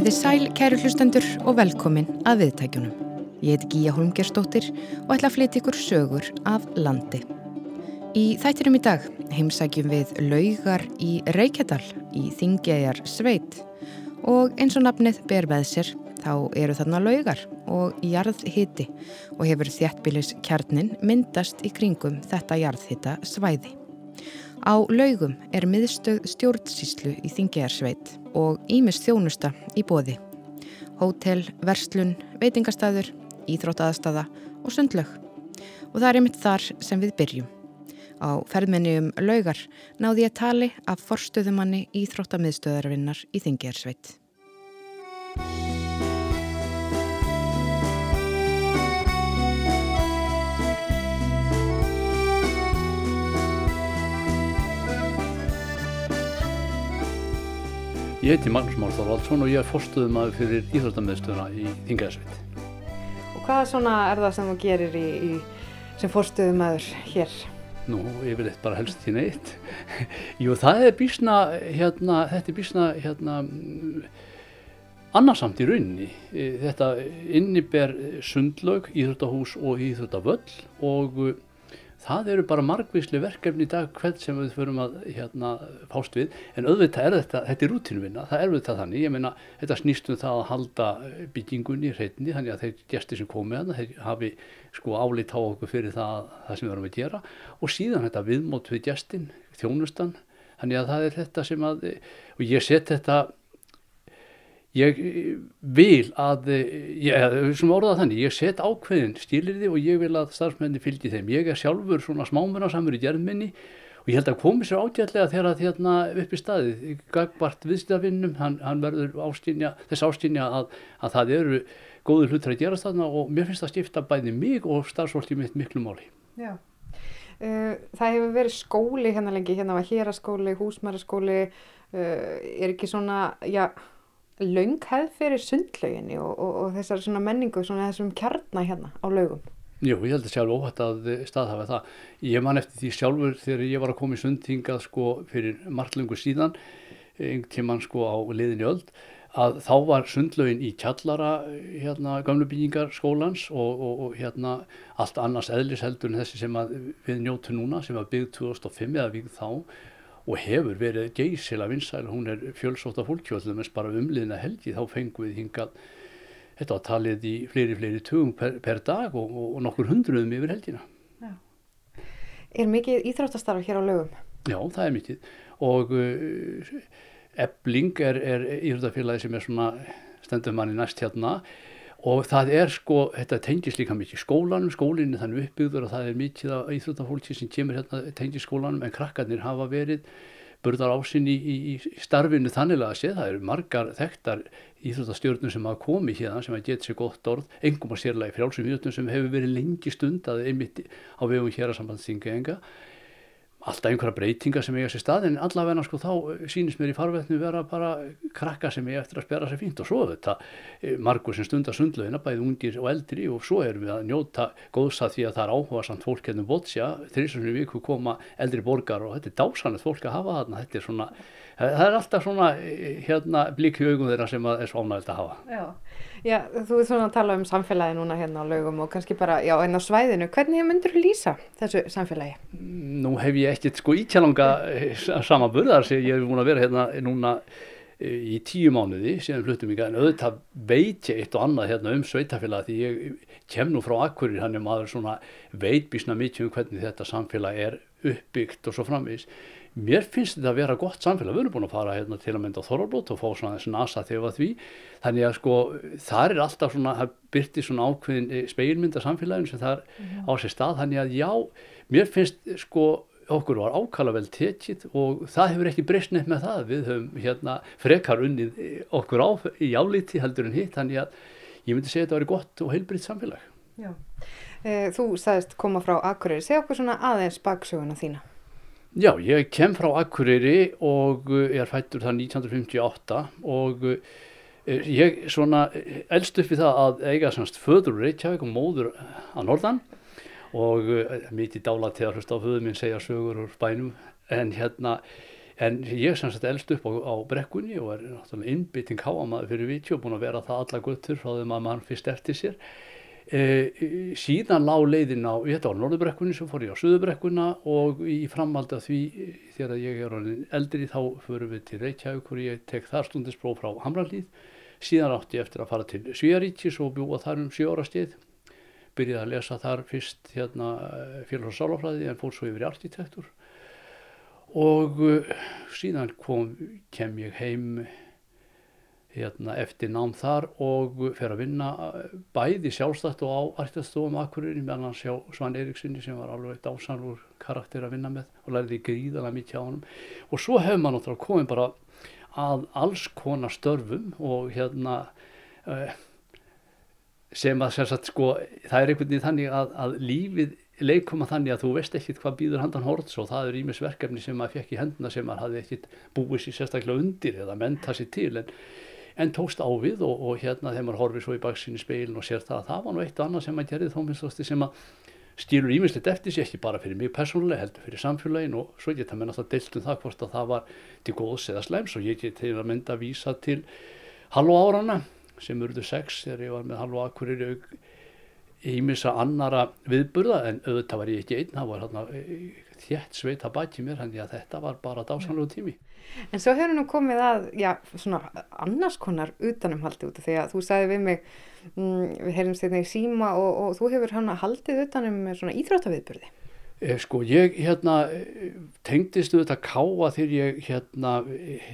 Komiði sæl, kæru hlustendur og velkomin að viðtækjunum. Ég heiti Gíja Holmgerstóttir og ætla að flytja ykkur sögur af landi. Í þættirum í dag heimsækjum við laugar í Reykjadal í Þingæjar Sveit og eins og nafnið ber með sér þá eru þarna laugar og jarðhiti og hefur þjættbílis kjarnin myndast í kringum þetta jarðhita svæði. Á laugum er miðstöð stjórnsíslu í Þingjarsveit og ímist þjónusta í bóði. Hótel, verslun, veitingastæður, íþróttaðastada og sundlög. Og það er einmitt þar sem við byrjum. Á ferðmenni um laugar náði ég tali af forstöðumanni íþróttamiðstöðarvinnar í Þingjarsveit. Ég heiti Magnús Már Þorvaldsson og ég er fórstuðum aðeins fyrir Íþróttamiðstöðuna í Þingaðsveit. Og hvað svona er það sem þú gerir í, í, sem fórstuðum aður hér? Nú, ég vil eitthvað bara helst því neitt. Jú, það er bísna, hérna, þetta er bísna, hérna, annarsamt í rauninni. Þetta inniber sundlaug, íþróttahús og íþróttavöll og það eru bara margvísli verkefni í dag hvern sem við förum að hérna, fást við. En auðvitað er þetta, þetta er rútinvinna, það er auðvitað þannig, ég meina þetta snýstum það að halda byggingunni hreitni þannig að þeir gestir sem komið að þeir hafi sko álít á okkur fyrir það, það sem við erum að gera. Og síðan þetta viðmót við gestin, þjónustan, þannig að það er þetta sem að, og ég set þetta ég vil að ég, sem orðað þannig, ég set ákveðin stílirði og ég vil að starfsmenni fylgi þeim. Ég er sjálfur svona smámunarsamur í gerðminni og ég held að komi sér átjæðlega þegar að hérna upp í staðið Gagbart viðstæðavinnum, hann, hann verður ástýnja, þess ástýnja að, að það eru góður hlutur að gera þarna og mér finnst það skipta bæði mig og starfsfólki mitt miklu máli. Já. Uh, Það hefur verið skóli hérna lengi, hérna var héraskóli, húsmæraskóli er ekki svona, já laung hefð fyrir sundlauginni og, og, og þessar svona menningu, svona þessum kjarnar hérna á laugum? Jú, ég held að sjálf óhætt að staðhafa það. Ég man eftir því sjálfur þegar ég var að koma í sundhingað sko fyrir marglöngu síðan, einhvern tíman sko á liðinni öll, að þá var sundlaugin í kjallara hérna gamlu byggingar skólans og, og hérna allt annars eðlis heldur en þessi sem við njótu núna sem var byggð 2005 eða byggð þá og hefur verið geysilega vinsæl, hún er fjölsótt af fólkjóðlum en bara umliðina helgi þá fengum við hingað þetta var talið í fleiri fleiri tugum per, per dag og, og, og nokkur hundruðum yfir helgina. Já. Er mikið íþróttastarf hér á lögum? Já, það er mikið og uh, Ebling er, er íþróttafélagi sem er svona stendur manni næst hérna og það er sko, þetta tengis líka mikið skólanum, skólinni þannig uppbyggður og það er mikið af íþróttafólki sem kemur hérna tengis skólanum en krakkarnir hafa verið burðar ásinn í, í, í starfinu þannig að sé það eru margar þekktar íþróttastjórnum sem hafa komið hérna sem hafa getið sér gott orð, engum að sérlega í frjálsum íþróttum sem hefur verið lengi stund að einmitt á vegum hér að sambandstinga enga alltaf einhverja breytinga sem eiga sér stað en allavega sko þá sínist mér í farveðinu vera bara krakka sem eiga eftir að spjara sér fínt og svo þetta eh, margur sem stundar sundlaugina bæði ungir og eldri og svo erum við að njóta góðsa því að það er áhuga samt fólk hérna um bótsja þrjusunni viku koma eldri borgar og þetta er dásanett fólk að hafa þarna þetta er svona, það er alltaf svona eh, hérna blikk í augum þeirra sem er svo ánægilt að hafa. Já. Já, þú er svona að tala um samfélagi núna hérna á laugum og kannski bara, já, en á svæðinu, hvernig myndur þú lýsa þessu samfélagi? Nú hef ég ekkert sko ítjálanga eh, sama burðar sem ég hef búin að vera hérna núna eh, í tíu mánuði síðan fluttum ég, en auðvitað veit ég eitt og annað hérna um sveitafélagi því ég kem nú frá akkurir, hann er maður svona veitbísna mikið um hvernig þetta samfélagi er uppbyggt og svo framvís mér finnst þetta að vera gott samfélag. Við erum búin að fara hérna, til að mynda þorrablót og fá svona þessi nasa þegar því. Þannig að sko það er alltaf svona það byrti svona ákveðin eh, speilmynda samfélagin sem það er -hmm. á sér stað. Þannig að já, mér finnst sko okkur var ákala vel tekið og það hefur ekki breyst nefn með það. Við höfum hérna frekar unnið eh, okkur á í álíti heldur en hitt. Þannig að ég myndi segja að þetta var gott og heilbriðt samfélag. Já, e, þú sagðist koma frá Akureyri, segja okkur svona aðeins baksöguna þína Já, ég kem frá Akureyri og eh, er fættur það 1958 og eh, ég svona eldst upp í það að eiga semst föður Reykjavík og móður að norðan og eh, mítið dála til að hlusta á föðu minn segja sögur úr bænum. En hérna en ég sem sagt elst upp á, á brekkunni og er náttúrulega innbytting háamaður fyrir viti og búin að vera það alla guttur frá að mann fyrst eftir sér e, síðan lág leiðin á, þetta var Norðurbrekkunni sem fór ég á Suðurbrekkuna og í framhaldi af því þegar ég er eldri þá förum við til Reykjavík og ég tek þar stundinspróf frá Hamralíð. Síðan átti ég eftir að fara til Svíaríkis og búa þar um 7 ára stið byrjaði að lesa þar fyrst hérna, félags- og sálafræði en fór svo yfir arkitektur. Og síðan kom, kem ég heim hérna, eftir nám þar og fer að vinna bæði sjálfstætt og á arkitekturstofum Akureyri meðan hans hjá Svan Erikssoni sem var alveg dásanlur karakter að vinna með og læriði gríðalega mikið á honum. Og svo hefur maður náttúrulega komið bara að alls konar störfum og hérna uh, sem að sagt, sko, það er einhvern veginn þannig að, að lífið leikuma þannig að þú veist ekkit hvað býður handan horts og það er ímis verkefni sem maður fekk í hendina sem maður hafði ekkit búið sér sérstaklega undir eða menta sér til en, en tókst ávið og, og hérna þegar maður horfið svo í baksinni speilin og sér það að það var nú eitt og annað sem maður gerði þó minnst sem að stýrur ímislegt eftir sér ekki bara fyrir mig persónulega heldur fyrir samfélagin og svo geta mér náttúrulega deilt um það hvort að það var til góðs eða slems og ég get til að mynda að vísa til halvu árana sem urðu sex þegar ég var með halvu akkurir auk ímissa annara viðburða en auðvitað var ég ekki einn, það var hérna þjætt sveit að bæti mér, þannig að þetta var bara dásanlegu tími. En svo hefur nú komið að, já, svona annars konar utanumhaldi út af því að þú sagði við mig, mm, við heyrðum styrna í síma og, og þú hefur hann að haldið utanum svona íþróttaviðburði. Eh, sko ég hérna tengdist auðvitað káa þegar ég hérna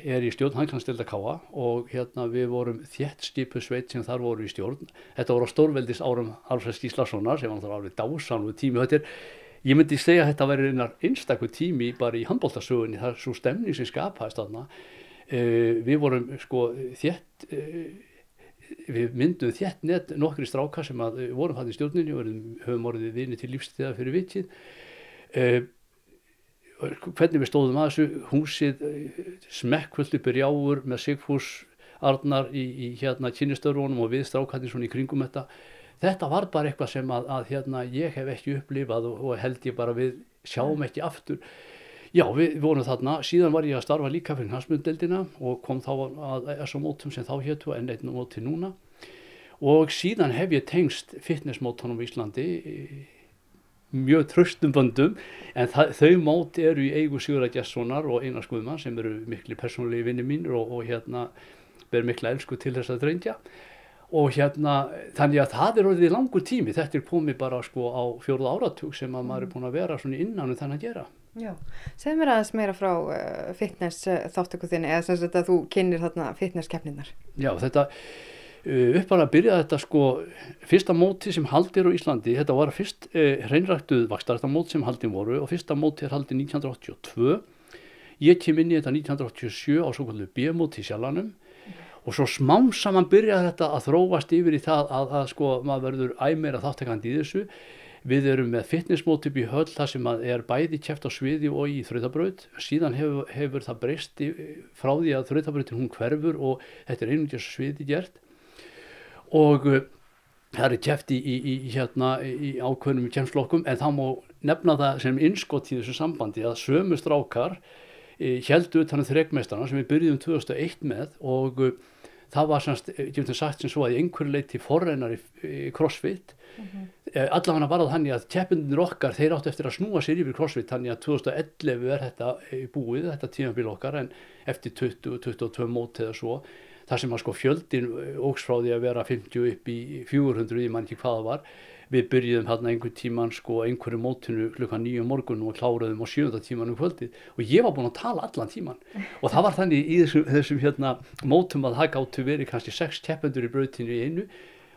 er í stjórn Hanklandstilda káa og hérna við vorum þjætt skipu sveit sem þar voru í stjórn. Þetta voru á stórveldis árum Alfred Gíslasonar sem var náttúrulega alveg dásanlu tími. Þetta er, ég myndi segja að þetta væri einar einstakku tími bara í handbóltasögunni, það er svo stemning sem skapaðist þarna. Uh, við vorum sko þjætt uh, við myndum þjætt nett nokkri stráka sem að vorum það í stjórninu og höfum orðið vinni til lífstíða fyrir vitið Uh, hvernig við stóðum að þessu húsið smekkvöld upp í rjáur með Sigfús Arnar í, í hérna kynistörunum og við strákandi svona í kringum þetta. Þetta var bara eitthvað sem að, að hérna ég hef ekki upplifað og, og held ég bara við sjáum ekki aftur. Já við, vorum þarna. Síðan var ég að starfa líka fyrir hansmundeldina og kom þá að þessum mótum sem þá héttu en einn móti núna. Og síðan hef ég tengst fitnessmótunum í Íslandi mjög tröstum böndum en það, þau móti eru í eigu Sigurða Gjessonar og Einar Skuðmann sem eru miklu persónulegi vinni mín og, og hérna ber mikla elsku til þess að drengja. Og hérna þannig að það er orðið langur tími. Þetta er komið bara sko á fjóruða áratug sem að maður er búin að vera svona innan um þannig að gera. Já, segð mér aðeins meira frá uh, fitness uh, þáttöku þinni eða sem sagt að þú kynir þarna fitness keppninar Já, þetta Uh, upp að byrja þetta sko fyrsta móti sem haldir á Íslandi þetta var fyrst uh, hreinræktuð vakstarðarmót sem haldin voru og fyrsta móti er haldin 1982 ég kem inn í þetta 1987 á svo kvöldu B-móti í Sjallanum og svo smám saman byrjaði þetta að þróast yfir í það að, að sko maður verður æmeira þáttekandi í þessu. Við erum með fitnessmóti upp í höll það sem er bæði kæft á sviði og í þrautabraut. Síðan hefur, hefur það breyst frá því að þrautabrautin hún hverfur og þetta er einungis sviði gert og uh, það er kæft í, í, í, hérna, í ákveðnum kjemslokkum en þá má nefna það sem innskott í þessu sambandi að sömu strákar heldu utan um þregmeistarna sem við byrjum 2001 með og uh, það var semst, ég finnst sagt sem svo að í einhverju leiti forreinar í crossfit mm -hmm. allavega var það þannig að keppinir okkar þeir áttu eftir að snúa sér yfir crossfit þannig að 2011 er þetta búið, þetta tímafél okkar en eftir 20-22 mót eða svo þar sem að sko fjöldin ógs frá því að vera 50 upp í 400, ég man ekki hvaða var. Við byrjuðum hérna einhver tíman sko einhverju mótinu klukkan nýju um morgunum og kláruðum á sjönda tíman um kvöldið. Og ég var búin að tala allan tíman og það var þannig í þessum, þessum hérna mótum að það gáttu verið kannski sex keppendur í brautinu í einu.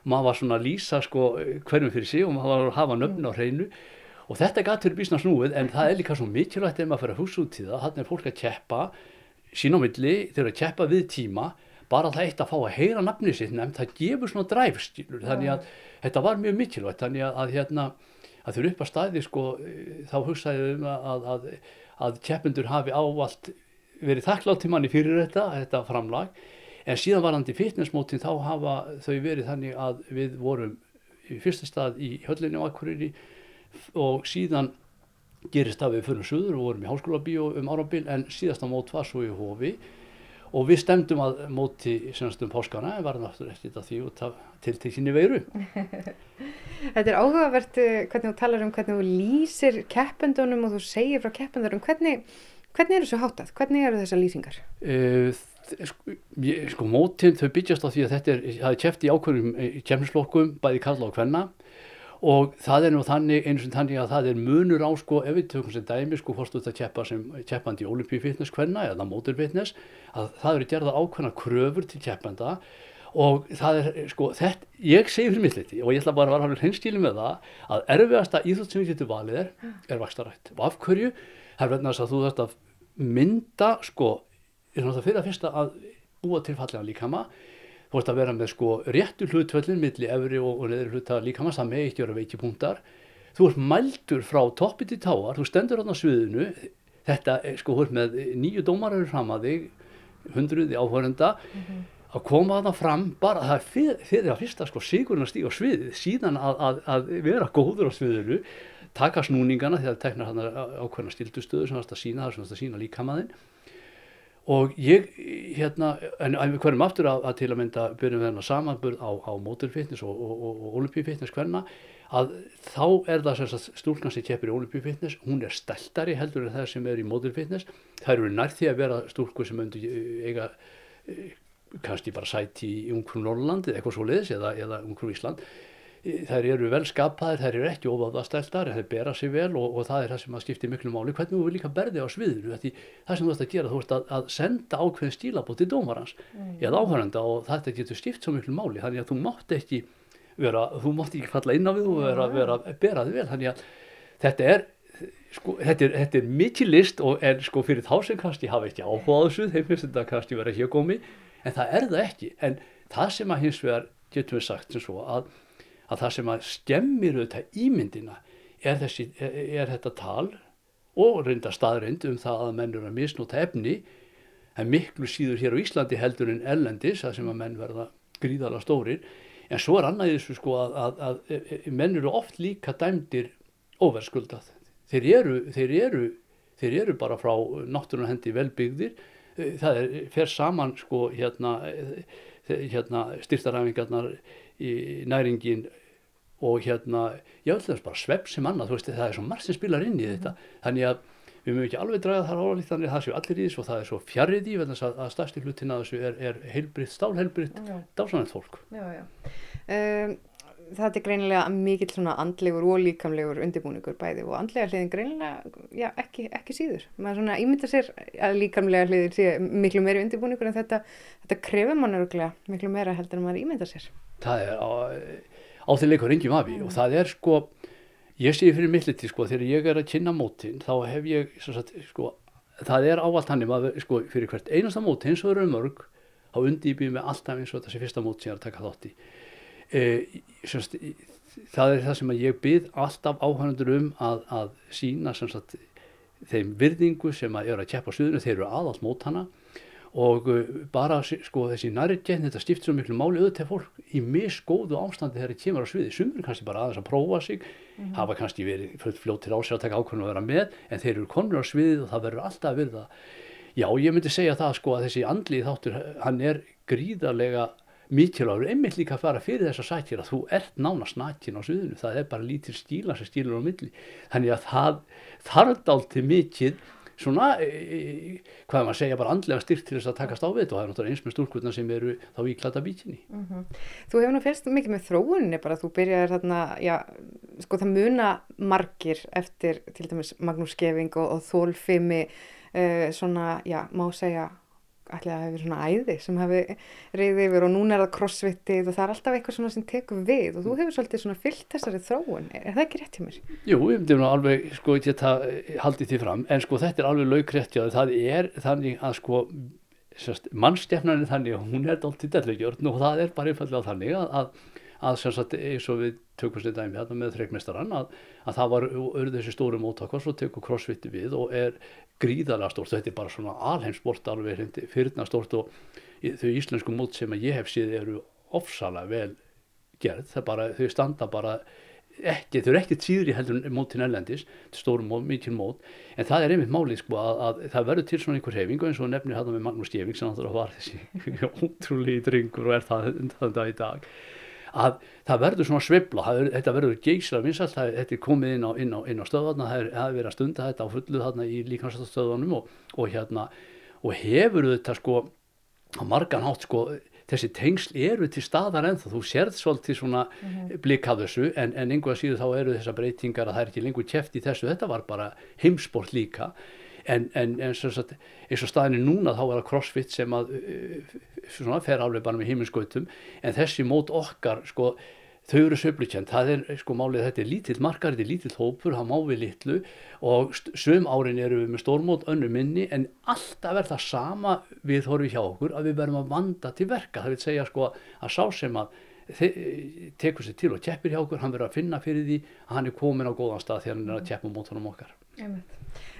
Maður var svona að lýsa sko hverjum fyrir sig og maður var að hafa nöfn á hreinu. Og þetta verið bísna snúið en það er líka svo mikilvægt ef maður fyrir að hugsa út í það, þannig er fólk að keppa sín á milli, þeir eru að keppa við tíma bara það eitt að fá að heyra nafni sitt nefnd, það gefur svona dræfstílur þannig að þetta var mjög mikilvægt. Þannig að, að hérna að þau eru upp að staði sko þá hugsaði um að, að, að keppundur hafi ávalt verið þakklátt í manni fyrir þetta, þetta framlag. En síðan varandi fitnessmótin þá hafa þau verið þannig að við vorum í fyrsta stað í höllinni á Akureyri og síðan gerist það við fyrir suður og vorum í háskóla bíó um árabil en síðasta mót var svo í hófi og við stemdum að móti senast um páskana en varum aftur eftir þetta því út af tiltekkinni veiru. Þetta er áhugavert eh, hvernig þú talar um hvernig þú lýsir keppendunum og þú segir frá keppendurum. Hvernig, hvernig eru þessu hátað? Hvernig eru þessar lýsingar? Uh, sko, sko mótin þau byggjast á því að þetta er, það er kæft í ákveðum kemmislokkum bæði kalla og hvenna og það er nú þannig eins og þannig að það er munur á sko ef við tökum sem dæmi sko þú ert að keppa sem keppandi í olimpíufitness hvenna eða móturfitness að það eru gerða ákveðna kröfur til keppanda og það er sko þetta, ég segi fyrir milliti og ég ætla bara að vera hreins með það að erfiðasta íþrótt sem við getum valið er, er vakstarætt og af hverju, það er verðan að þú þarfst að mynda sko, fyrir að fyrsta að búa til fallega líkama þú ert að vera með sko réttu hlutvöllin millir efri og, og neðri hluta líkamans, það með ekki vera veikipunktar þú ert mældur frá toppi til táar, þú stendur á sviðinu. Þetta er sko húr með nýju dómarar fram að þig, hundruði áhörenda mm -hmm. að koma það fram bara það fyrir, fyrir að fyrsta sko sigurinn að stíga á sviðið, síðan að, að, að vera góður á sviðinu taka snúningana þegar það teknar ákveðna stildustöðu sem það sína, það sem það sína líkamaðinn og ég hérna en hverjum aftur að, að til að mynda byrjum við hérna samanburð á, á móturfitness og, og, og, og olimpíufitness hverna að þá er það stúlkan sem keppir í olimpíufitness hún er steltari heldur en það sem er í móturfitness það eru nær því að vera stúlku sem öndu eiga eh, kannski bara sæti í Ungfrún Norrlandi eða eitthvað svo leiðis eða, eða Ungfrún Ísland þær eru vel skapaðir, þær eru ekki ofáðastæltar, þær bera sig vel og, og það er það sem að skipti miklu máli, hvernig þú vil líka berði á sviðinu, því það sem þú ætti að gera þú ert að, að senda ákveðin stílabót til dómarans mm. eða áhörnanda og þetta getur skipt svo miklu máli, þannig að þú mátt ekki vera, þú mátt ekki falla inn á við og vera, vera að bera þig vel, þannig að þetta er sko, þetta er, þetta er mikið list og en sko fyrir þá sem kannski hafa ekki áhuga á þessu, þeim finnst þetta kannski vera hér gómi, en það er það ekki, en það sem að hins vegar getum við sagt sem svo að að það sem að skemmir auðvitað ímyndina er, þessi, er, þetta tal og reynda staðreind um það að menn eru að misnóta efni en miklu síður hér á Íslandi heldur en ellendis að sem að menn verða gríðala stórir. En svo er annað þessu sko að, að, að, að menn eru oft líka dæmdir óverskuldað. Þeir eru, þeir eru, þeir eru bara frá náttúrulega hendi velbyggðir. Það er, fer saman sko hérna, hérna styrtaræfingarnar næringin og hérna, ég vil þess bara svepp sem annað, þú veist, það er svo margt sem spilar inn í þetta, þannig að við mögum ekki alveg draga þar álega þannig að það séu allir í þessu og það er svo fjarrið í, þess að, að stærsti hlutin að þessu er, er heilbritt, stálheilbritt, dásanett fólk. Já, já. Um, þetta er greinilega mikill svona andlegur og líkamlegur undirbúningur bæði og andlega hliðin greinilega, já, ekki, ekki síður. Maður svona ímynda sér að líkamlega hliðin sé miklu meiri undirbúningur en þetta, þetta krefur mann öruglega miklu meira heldur en maður ímynda sér. Það er á á þeir leikur engjum afi mm. og það er sko ég sé fyrir milliti sko þegar ég er að kynna mótin þá hef ég sagt, sko það er ávalt hann sko fyrir hvert einasta móti eins og eru mörg þá undýpjum við alltaf eins og þessi fyrsta móti sem ég er að taka þátt í e, sagt, það er það sem ég byrð alltaf áhændur um að, að sína sagt, þeim virðingu sem að er að keppa suðinu þeir eru aðalt mót hana og uh, bara sko þessi nærgetn þetta stiftir svo miklu máli auðvitað fólk í misgóðu ástandi þegar það kemur á sviði sumur kannski bara aðeins að prófa sig mm -hmm. hafa kannski verið fljóttir á sig að taka ákveðinu að vera með en þeir eru konur á sviðið og það verður alltaf að verða já ég myndi segja það sko að þessi andlið þáttur hann er gríðarlega mikilvægur, einmitt líka að fara fyrir þess að sætja að þú ert nánast nakin á sviðinu. Það er bara lítil stíla sem stílur á milli. Þannig að það þarf aldrei mikið svona, e, e, hvað maður segja, bara andlega styrkt til þess að takast á við þetta og það er náttúrulega eins með stúrkvöldna sem eru þá í klata bíkinni. Mm -hmm. Þú hefur nú fyrst mikið með þróunni bara, þú byrjaði þarna, já, sko það muna margir eftir til dæmis Magnús Skeving og, og Þólfimi, uh, svona, já, má segja ætlaði að hefur svona æði sem hefur reyðið yfir og núna er það crossfitið og það er alltaf eitthvað svona sem tekur við og þú hefur svolítið svona fyllt þessari þróun. Er það ekki rétt hjá mér? Jú, ég myndi nú alveg sko ekki að haldi því fram. En sko þetta er alveg laugrétt hjá það er þannig að sko mannstefnanin þannig að hún er allt í dellegjörn og það er bara einfallega þannig að, að, að sem sagt eins og við tökum sér dæmi hérna með þreikmestarann að, að það var auðvitað þessi stóru mótakvar svo tekur crossfiti við og er gríðarlega stórt, þetta er bara svona alheimsport alveg fyrirna stórt og þau íslensku mót sem ég hef síð eru ofsalega vel gerð, það bara, þau standa bara ekki, þau eru ekkert síður í heldur mótin ellendis, stórum mót, mikil mót. En það er einmitt málið sko að, að það verður til svona einhver hefingu eins og nefnir hérna með Magnús Gjeving sem náttúrulega var þessi ótrúlega dringur og er það þann dag í dag að það verður svona svibla, það, þetta verður geysla vinsalt, þetta er komið inn á, inn á, inn á stöðvarna, það er verið að stunda þetta á fullu þarna í líkansastöðvanum og, og hérna og hefur þetta sko á margan hátt sko þessi tengsl eru til staðar ennþá, þú sérð svolítið svona mm -hmm. blikka þessu en, en einhvað síðu þá eru þessar breytingar að það er ekki lengur kæft í þessu, þetta var bara heimsport líka en, en eins og staðinni núna þá er það crossfit sem að svona fer alveg bara með heiminskautum en þessi mót okkar sko þau eru söflukjönd, það er sko málið þetta er lítill markar, þetta er lítill hópur, það má við litlu. Og söm árin eru við með stórmót önnu minni en alltaf er það sama við horfið hjá okkur að við verðum að vanda til verka, það vil segja sko að sá sem að tekur sér til og keppir hjá okkur, hann verður að finna fyrir því að hann er komin á góðan stað þegar hann er að keppa mótunum okkar. Eh,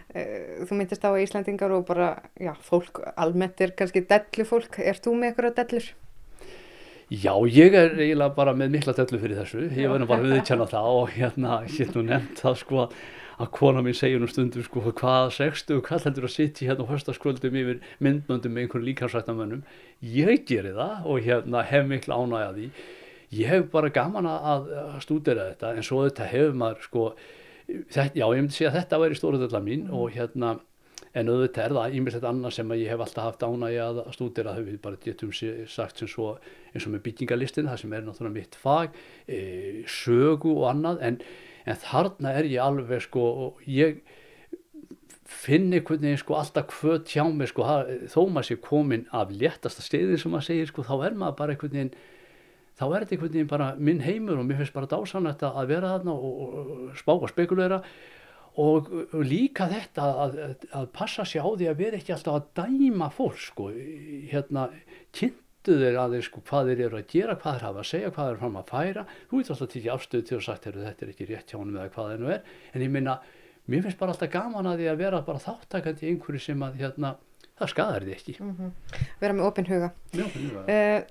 þú myndist á Íslandingar og bara, já, fólk almennt er kannski dellu fólk, er þú með ykkur að dellur? Já, ég er eiginlega bara með mikla dellu fyrir þessu, ég verður bara viðkjanna það og hérna, ég nú nefnt það sko að kona mín segja nú stundum sko hvað sextu og hvað heldur að sitja hérna á höstaskvöldum yfir myndmöndum með einhverjum líkansrættamönnum, ég gerir það og hérna hef mikla ánægjaði, ég hef bara gaman að stúdera þetta en svo þetta hefur maður sko, þetta, já ég myndi segja að þetta væri stóruðalla mín mm. og hérna en auðvitað er það ímest þetta annað sem ég hef alltaf haft ánægi að stúdira þau við bara getum sagt sem svo eins og með byggingalistin það sem er náttúrulega mitt fag e, sögu og annað en, en þarna er ég alveg sko ég finn einhvern veginn sko alltaf hvöt hjá mig sko þó maður sé komin af léttasta steyðin sem maður segir sko þá er maður bara einhvern veginn þá er þetta einhvern veginn bara minn heimur og mér finnst bara dásanlegt að vera þarna og, og spá og spekulera. Og líka þetta að, að, að passa sér á því að við ekki alltaf að dæma fólk sko, hérna kynntu þeir að þeir sko hvað þeir eru að gera, hvað þeir hafa að segja, hvað þeir eru fram að færa. Þú veit alltaf að tekja afstöðu til og sagt þetta er ekki rétt hjá hann eða hvað það nú er. En ég minna, mér finnst bara alltaf gaman að því að vera bara þáttakandi einhverju sem að hérna það skadar því ekki. Mm -hmm. vera með opin huga. Uh,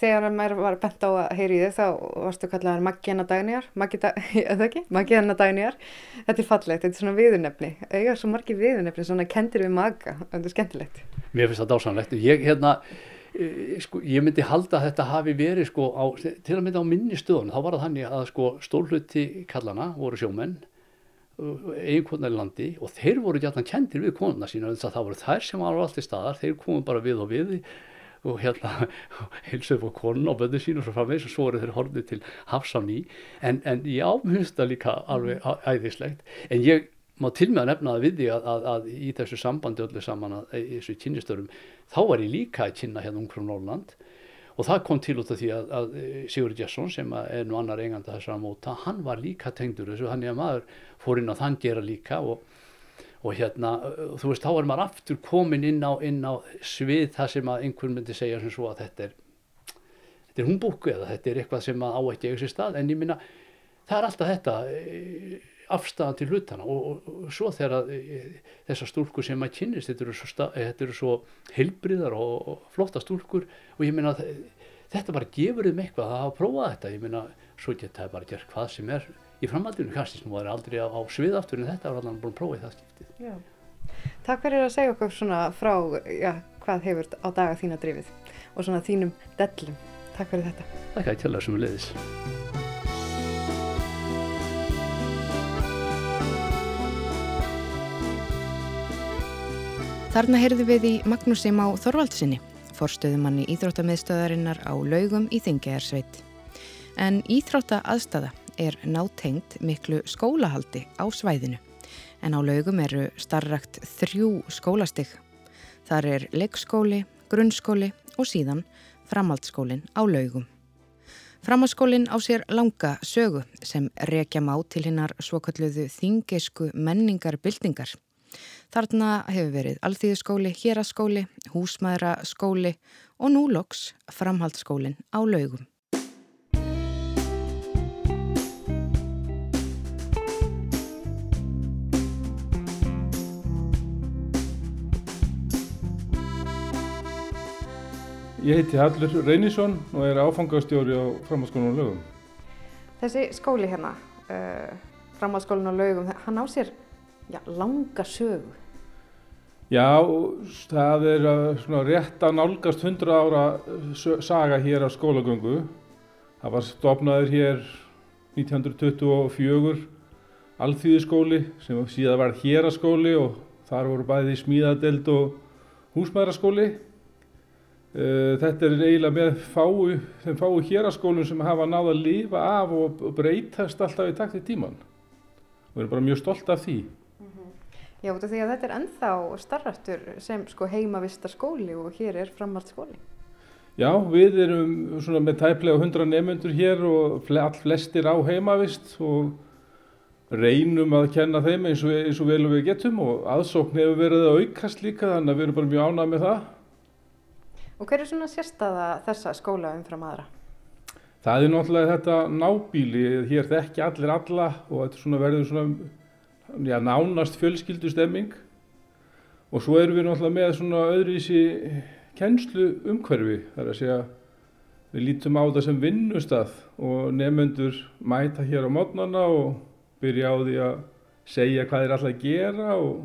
þegar maður var bent á að heyri þið þá varstu kallaðar Maggiana Dagnjar Maggiana Dagnjar þetta er fallegt, þetta er svona viðunefni eiga svo margi viðunefni, svona kendir við maga þetta er skemmtilegt. Mér finnst það dásanlegt ég, hérna, e, sko, ég myndi halda að þetta hafi verið sko, á, til að mynda á minni stöðun þá var það þannig að sko, stórluti kallana voru sjómenn í landi og þeir voru gætna kendir við konuna sína að það voru þær sem var alltaf staðar, þeir komum bara við og við og hérna heilsuðu fór konun á böndu sín og svo framvegs og svo voru þeir horfið til hafsáni en, en ég ámjöfst það líka alveg æðislegt. En ég má til með að nefna það við því að, að, að í þessu sambandi öllu saman að, í þessu kynnistörum þá var ég líka að kynna hérna umhverjum Norrland og það kom til út af því að, að Sigur Gesson sem er nú annar eiganda þessara móta hann var líka tengdur þessu hann er að maður fór inn á þann gera líka og, og hérna þú veist þá er maður aftur komin inn á, inn á svið það sem að einhvern myndi segja sem svo að þetta er þetta er humbúku eða þetta er eitthvað sem að á ekki eiga sér stað. En ég minna það er alltaf þetta afstæðan til hlutana og, og, og svo þegar þessar stúlkur sem maður kynist þetta eru svo, svo heilbriðar og, og flotta stúlkur og ég minna þetta bara gefur þeim eitthvað að hafa prófað þetta. Ég minna svo geta það bara gert hvað sem er í framhaldinu kannski sem það er aldrei á, á svið aftur en þetta var alveg búin að prófa í það skiptið. Já. Takk fyrir að segja okkur svona frá já, hvað hefur á daga þína drifið og svona þínum dellum. Takk fyrir þetta. Takk að ég tala sem við leiðis Þarna heyrðu við í Magnúsi Má Þorvaldsinni, forstöðumanni Íþróttamiðstöðarinnar á laugum í Þingjæðarsveit. En Íþrótta aðstada er nátengt miklu skólahaldi á svæðinu. En á laugum eru starrakt þrjú skólastig. Þar er leikskóli, grunnskóli og síðan framhaldsskólin á laugum. Framhaldsskólin á sér langa sögu sem rekja má til hinnar svokalluðu þingesku menningarbildingar. Þarna hefur verið alþýðuskóli, héraskóli, húsmaðuraskóli og nú loks framhaldsskólin á laugum. Ég heiti Hallur Reynisson og er áfangastjóri á framhaldsskólanum á laugum. Þessi skóli hérna, uh, framhaldsskólinn á laugum, hann á sér já, langa sögu. Já, það er svona rétt að nálgast 100 ára saga hér á skólagöngu. Það var stopnaður hér 1924 alþýðiskóli sem síðan var héraskóli og þar voru bæði smíðadeld og húsmaðuraskóli. Þetta er eiginlega með fáu, þeim fáu héraskólum sem hafa náða að lifa af og breytast alltaf í takt í tíman. Við erum bara mjög stolt af því. Já, því að þetta er ennþá starraftur sem sko heimavista skóli og hér er framhaldsskóli. Já, við erum svona með tæplega 100 nefnundur hér og all flestir á heimavist og reynum að kenna þeim eins og, eins og vel við getum og aðsókn hefur verið að aukast líka þannig að við erum bara mjög ánað með það. Og hver er svona sérstaða þessa skóla umfram aðra? Það er náttúrulega þetta nábíli, hér þekki allir alla og þetta svona verður svona já, nánast fjölskyldu stemming og svo erum við náttúrulega með svona öðruvísi kennslu umhverfi, þar að segja við lítum á það sem vinnustaf og nefnendur mæta hér á mótnana og byrja á því að segja hvað þeir alltaf gera og,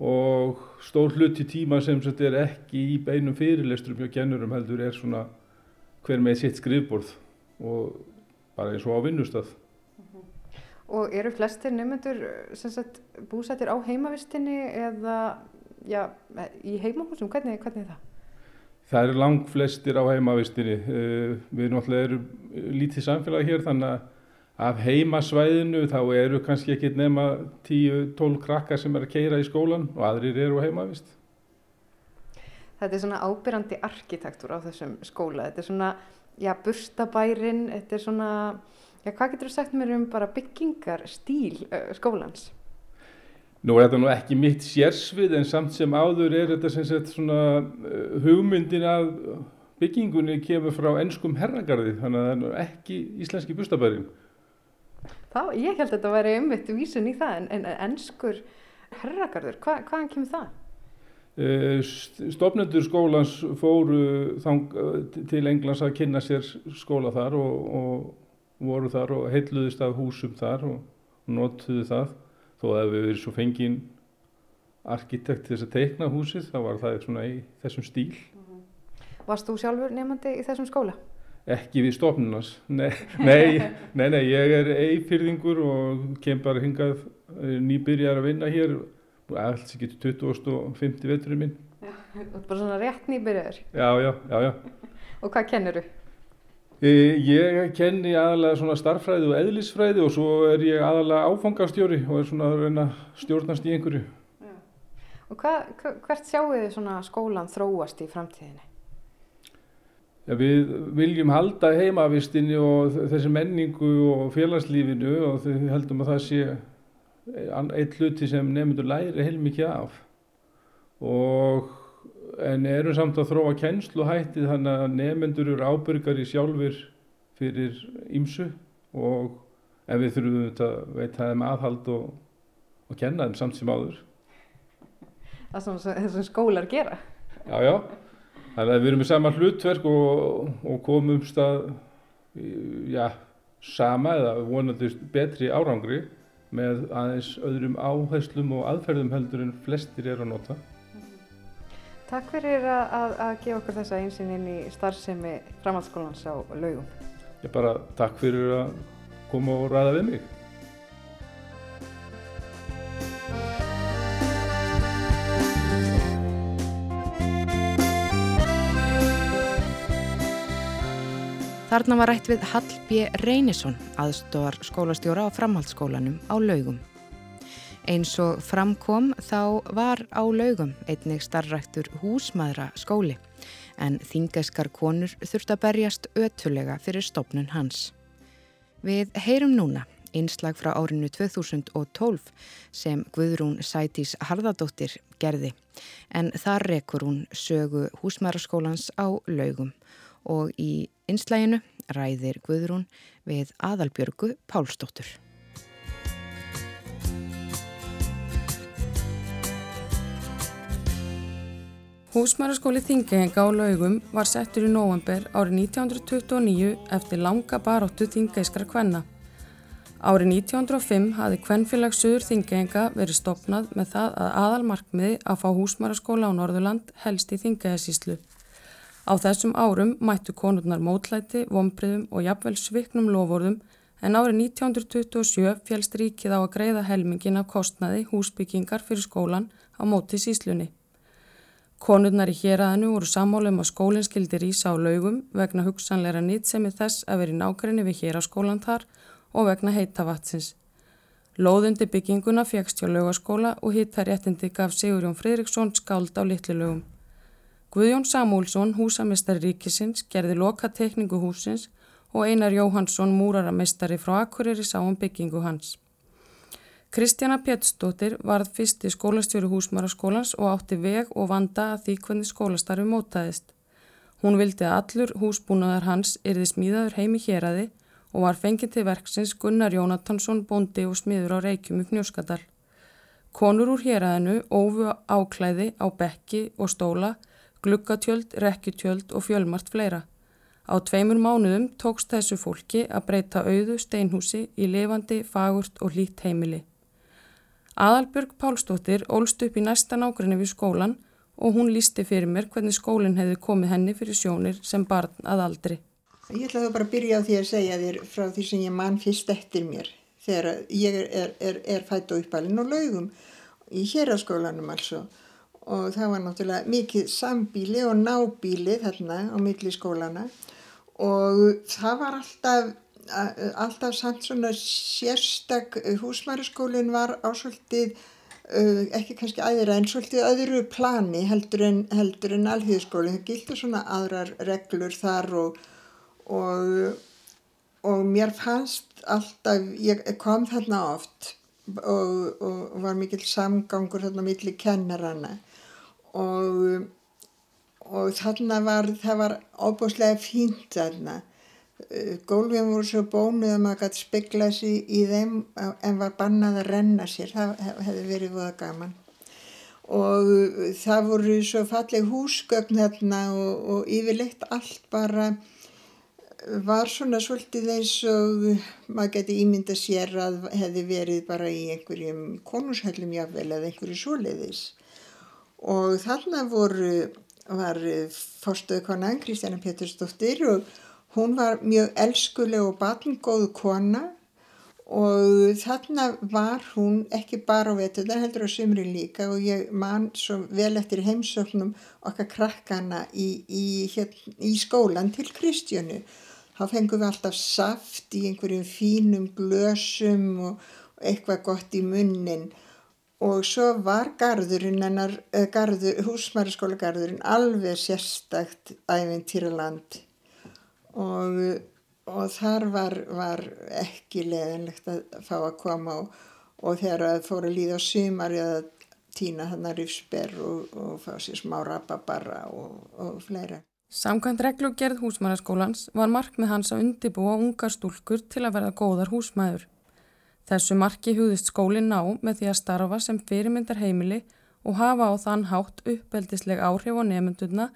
og stór hluti tíma sem þetta er ekki í beinum fyrirlesturum hjá kennurum heldur er svona hver með sitt skrifborð og bara eins og á vinnustaf. Og eru flestir nefnendur búsættir á heimavistinni eða já, í heimahúsum? Hvernig, hvernig er það? Það eru lang flestir á heimavistinni. Við náttúrulega erum lítið samfélag hér þannig að af heimasvæðinu þá eru kannski ekki nema 10-12 krakkar sem er að keira í skólan og aðrir eru á heimavist. Þetta er svona ábyrrandi arkitektur á þessum skóla. Þetta er svona, já, burstabærin, þetta er svona, já, hvað getur þú sagt mér um bara byggingarstíl skólans? Nú er þetta nú ekki mitt sérsvið en samt sem áður er þetta sem sagt svona hugmyndin að byggingunni kemur frá ennskum herragarði þannig að það er ekki íslenski burstabærin. Það, ég held að þetta væri umvitt vísun í það, en, en ennskur herragarður, Hva, hvaðan kemur það? Stofnendur skólans fóru þang, til Englands að kynna sér skóla þar og, og voru þar og heitluðist af húsum þar og notuðu það. Þó að við verðum svo fengið arkitekt til þess að teikna húsið, þá var það svona í þessum stíl. Varst þú sjálfur nefnandi í þessum skóla? Ekki við stofnunars, nei, nei, nei, nei, ég er eifyrðingur og kem bara hingað nýbyrjar að vinna hér, alls ekki til 20. og 50 veturinn minn. Já, bara svona rétt nýbyrjar. Já, já, já, já. Og hvað kennur þú? Ég kenni aðalega svona starffræði og eðlisfræði og svo er ég aðalega áfangastjóri og er svona að reyna stjórnast í einhverju. Já. Og hvað, hvert sjáu þið svona skólan þróast í framtíðinni? Ja, við viljum halda heimavistinni og þessi menningu og félagslífinu og við heldum að það sé eitt hluti sem nefndur læri heilmikið af og en erum samt að þróa kennslu hætti þannig að nefndur eru ábyrgari sjálfur fyrir ímsu og en við þurfum að veita þeim aðhald og, og kenna þeim samt sem áður. Það sem þessum skólar gera? Já, já. Þannig að við erum með sama hlutverk og, og komum stað, já, sama eða vonandi betri árangri með aðeins öðrum áherslum og aðferðum heldur en flestir er að nota. Takk fyrir að, að, að gefa okkur þessa einsinn inn í starfsemi framhaldsskólans á laugum. Ég bara takk fyrir að koma og ræða við mig. Þarna var rætt við Hall B. Reynisson, aðstóðar skólastjóra á framhaldsskólanum á laugum. Eins og framkom þá var á laugum einnig starræktur húsmaðra skóli en þingeskar konur þurft að berjast ötulega fyrir stopnun hans. Við heyrum núna einslag frá árinu 2012 sem Guðrún Sætís Harðardóttir gerði en þar rekur hún sögu húsmaðraskólans á laugum og í einslæginu ræðir Guðrún við aðalbjörgu Pálsdóttur. Húsmæraskóli Þingehenga á laugum var settur í november árið 1929 eftir langa baróttu þingeiskra kvenna. Árið 1905 hafi Kvennfélag Suður Þingehenga verið stopnað með það að aðalmarkmiði að fá húsmæraskóla á Norðurland helst í Þingehessíslu. Á þessum árum mættu konurnar mótlæti, vombriðum og jafnvel sviknum lovorðum en árið 1927 fjelst ríkið á að greiða helmingin af kostnaði húsbyggingar fyrir skólan á móti síslunni. Konurnar í héræðinu voru sammálum að skólinn skildi rýsa á laugum vegna hugsanleira nýtsemi þess að veri nákvæmni við héraskólan þar og vegna heitavatsins. Lóðundi bygginguna fegst hjá laugaskóla og hittaréttindi gaf Sigurjón Fridriksson skáld á litlu laugum. Guðjón Samúlsson, húsamestari ríkisins, gerði loka tekningu húsins og Einar Jóhansson, múraramestari frá Akureyri sá um byggingu hans. Kristjana Péttsdóttir varð fyrsti skólastjóri húsmaraskólans og átti veg og vanda að því hvernig skólastarfi mótaðist. Hún vildi að allur húsbúnaðar hans erði smíðaður heimi héræði og var fengið til verksins Gunnar Jónatansson, bondi og smiður á Reykjum upp Njóskadal. Konur úr héræðinu ófu áklæði á bekki og stóla, glukkatjöld, rekkjutjöld og fjölmart fleira. Á tveimur mánuðum tókst þessu fólki að breyta auðu steinhúsi í levandi, fagurt og hlýtt heimili. Aðalbjörg Pálsdóttir ólst upp í næsta nákvæmni við skólan og hún lísti fyrir mér hvernig skólinn hefði komið henni fyrir sjónir sem barn að aldri. Ég ætla þá bara að byrja á því að segja þér frá því sem ég mann fyrst eftir mér þegar ég er, er, er, er fætt og uppalinn og laugum í héraskólanum altså og það var náttúrulega mikið sambíli og nábíli þarna á milli skólana og það var alltaf alltaf samt svona sérstak eh, húsmæriskólinn var ásvöldið uh, ekki kannski aðra en svolítið öðru plani heldur en, en alþjóðskólinn. Það gildur svona aðrar reglur þar og, og, og mér fannst alltaf, ég kom þarna oft og, og var mikill samgangur þarna millir kennarana og þarna var, það var óbúslega fínt þarna Eh, gólfin voru svo bónuð að maður gæti speklað sér í þeim en var bannað að renna sér. Það hefði verið voða gaman. Og eh, það voru svo falleg húsgögn þarna og, og yfirleitt allt bara var svona svolítið eins og maður geti ímynda sér að hefði verið bara í einhverjum konúshellum jáfnvel eða einhverju svoleiðis. Og þarna voru var fórstöðu konan Kristjana Pétursdóttir og Hún var mjög elskuleg og batngóð kona og þarna var hún ekki bara á vetuðar heldur á sumri líka og ég man svo vel eftir heimsóknum okkar krakkana í, í, hér, í skólan til Kristjánu. Þá fengum við alltaf saft í einhverjum fínum glösum og eitthvað gott í munnin og svo var garðurinn, garður, húsmæraskóla garðurinn alveg sérstakt æfintýraland og, og þar var, var ekki leðinlegt að fá að koma og, og þegar það fóru að líða á sumar eða týna þannig rifsber og, og fá sér smá rababarra og fleira. Samkvæmt reglugerð húsmæðarskólans var markmið hans að undibúa ungar stúlkur til að verða góðar húsmæður. Þessu marki hugðist skólinn ná með því að starfa sem fyrirmyndar heimili og hafa á þann hátt uppeldisleg áhrif á nefndurna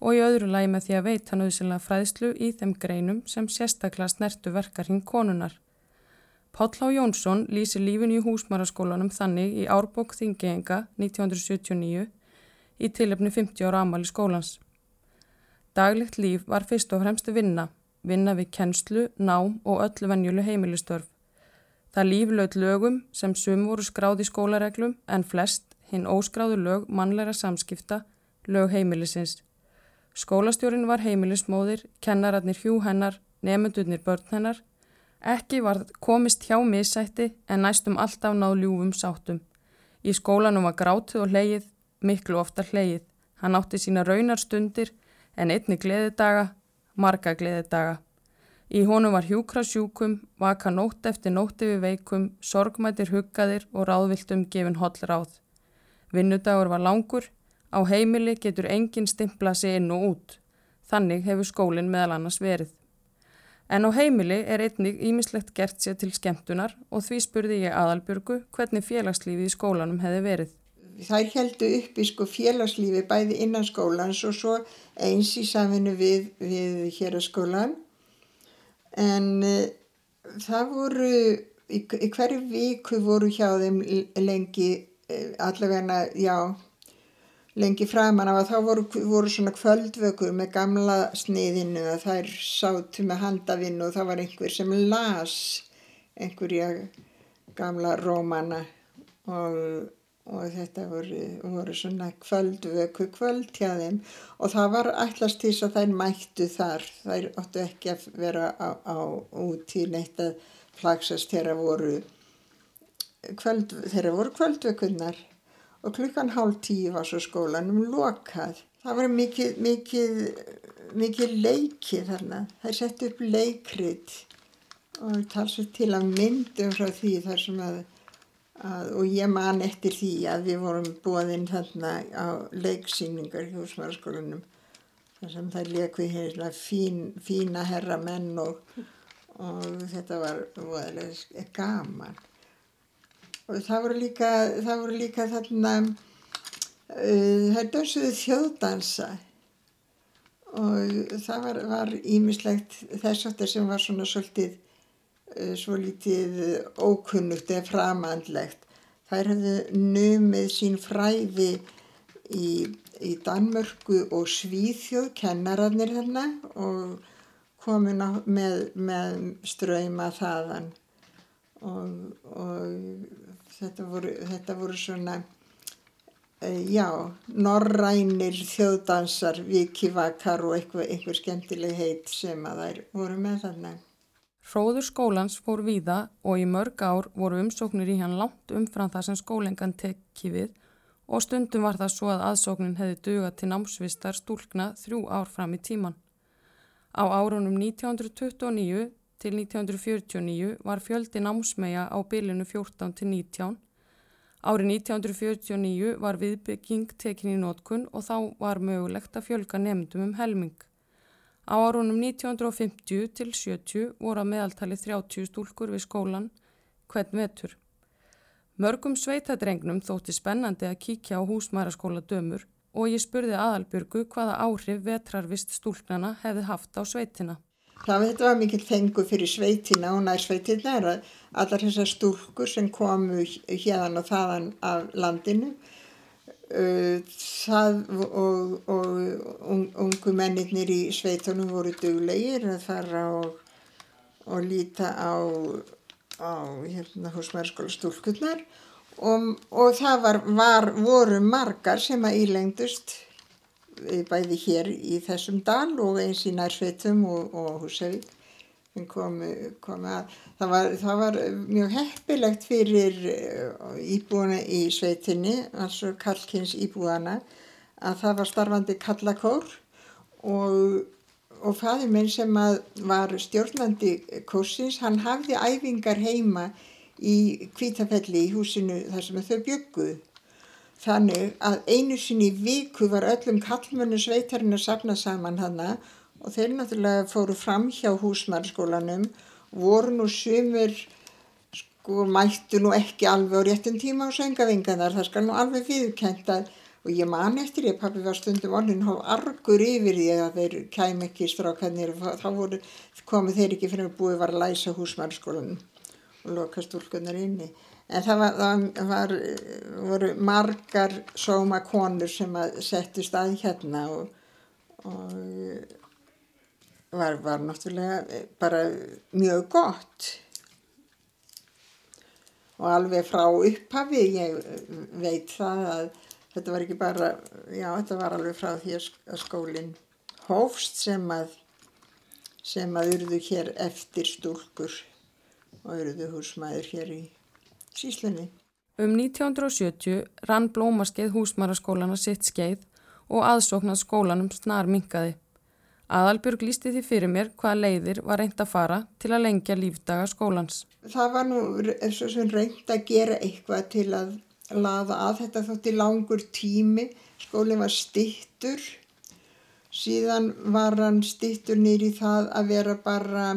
og í öðru lagi með því að veita nöðsynlega fræðslu í þeim greinum sem sérstaklega snertu verkarhing konunar. Páll Há Jónsson lýsir lífinu í húsmaraskólanum þannig í árbók Þingeenga 1979 í tilöfni 50 ára amali skólans. Daglegt líf var fyrst og fremstu vinna, vinna við kennslu, nám og öllu venjulu heimilistörf. Það líf lögð lögum sem sum voru skráð í skólareglum en flest hinn óskráðu lög mannleira samskipta, lög heimilisins. Skólastjórin var heimilismóðir, kennararnir hjú hennar, nefndurnir börn hennar. Ekki var komist hjá missætti en næstum alltaf náð ljúfum sáttum. Í skólanum var grátið og hleyið, miklu ofta hleyið. Hann átti sína raunar stundir en einni gleðidaga, marga gleðidaga. Í honum var hjúkra sjúkum, vaka nótt eftir nótti við veikum, sorgmætir huggaðir og ráðviltum gefin holl ráð. Vinnudagur var langur, Á heimili getur enginn stimplað sig inn og út. Þannig hefur skólinn meðal annars verið. En á heimili er einnig ímislegt gert sér til skemmtunar og því spurði ég aðalbjörgu hvernig félagslífið í skólanum hefði verið. þær heldu upp í sko félagslífi bæði innan skólans og svo eins í saminu við, við hér að skólan en uh, það voru í, í hverju viku voru hjá þeim lengi uh, allavegna, já lengi framan af að þá voru, voru svona kvöldvökur með gamla sniðinu að þær sátu með handavinn og það var einhver sem las einhverja gamla rómana og, og þetta voru, voru svona kvöldvöku kvöld hjá þeim og það var allast til þess að þær mættu þar. Þær óttu ekki að vera á, á út í neitt að plaksast þegar voru kvöld, þegar voru kvöldvökunnar og klukkan hálf tíu var svo skólanum lokað. Það var mikið, mikið, mikið leikið þarna. Það sett upp leikrit og talsið til að myndum frá því þar sem að, að, og ég man eftir því að við vorum búaðinn þarna á leiksýningar í húsmaraskólanum þar sem það leikuði hérna fín, fína herra menn og, og þetta var, var gaman og það voru líka, það voru líka þarna uh, það dansuðu þjóðdansa. Og það var, var ímislegt þess aftur sem var svona svolítið uh, svo lítið ókunnugt eða framandlegt. Þær hefðu numið sín fræði í, í Danmörku og Svíþjóð kennararnir hérna og komin með, með ströyma þaðan. Og, og þetta, voru, þetta voru svona uh, já, norrænir þjóðdansar, vikivakar og eitthvað, eitthvað skemmtileg heit sem að þær voru með þarna. Hróður skólans fór víða og í mörg ár voru umsóknir í hann langt umfram það sem skólengan tekki við og stundum var það svo að aðsóknin hefði dugað til námsvistar stúlkna þrjú ár fram í tíman. Á árunum 1929 til 1949 var fjöldi námsmeja á bylinu 14 til 19. Árið 1949 var viðbygging tekin í nótkun og þá var mögulegt að fjölga nefndum um helming. Á árunum 1950 til 70 voru að meðaltali 30 stúlkur við skólan hvern vetur. Mörgum sveitadrengnum þótti spennandi að kíkja á húsmæraskóla dömur og ég spurði aðalbyrgu hvaða áhrif vetrarvist stúlknana hefði haft á sveitina. Það var mikill fengu fyrir sveitina og nær sveitina er að allar þessar stúrkur sem komu hérna og þaðan af landinu uh, það og, og ungu mennirnir í sveitunum voru duglegir að fara og, og líta á, á hérna húsmærskóla stúrkurnar og, og það var, var, voru margar sem að ílengdust bæði hér í þessum dal og eins í nærsveitum og, og Húsavík. Komi, komi það, var, það var mjög heppilegt fyrir eh, íbúana í sveitinni altså Karlkins íbúana að það var starfandi kallakór og, og fæði minn sem var stjórnandi kórsins hann hafði æfingar heima í Kvítafelli í húsinu þar sem þau bygguð Þannig að einu sinni í viku var öllum kallmönnu sveitarinn að sapna saman hana og þeir náttúrulega fóru fram hjá húsmarskólanum, voru nú sumir, sko mættu nú ekki alveg á réttum tíma á söngavinganar, það skal nú alveg viðkent að og ég man eftir ég, pappi var stundum orðin hóf argur yfir því að þeir kæm ekki strákanir, þá voru, komið þeir ekki fyrir að búið var að læsa húsmarskólanum og loka stúlkunar inni en það, var, það var, voru margar sóma konur sem að settu stað hérna og, og var, var náttúrulega bara mjög gott. Og alveg frá upphafi ég veit það að þetta var ekki bara, já þetta var alveg frá því að skólinn hófst sem að sem að urðu hér eftir stúlkur og urðu húsmaður hér í síslunni. Um 1970 rann blómaskeið húsmaraskólana sitt skeið og aðsóknað skólanum snar minkaði. Aðalbjörg lísti því fyrir mér hvaða leiðir var reynd að fara til að lengja lífdaga skólans. Það var nú reynd að gera eitthvað til að laða að þetta þótti langur tími. Skólinn var stittur, síðan var hann stittur nýri það að vera bara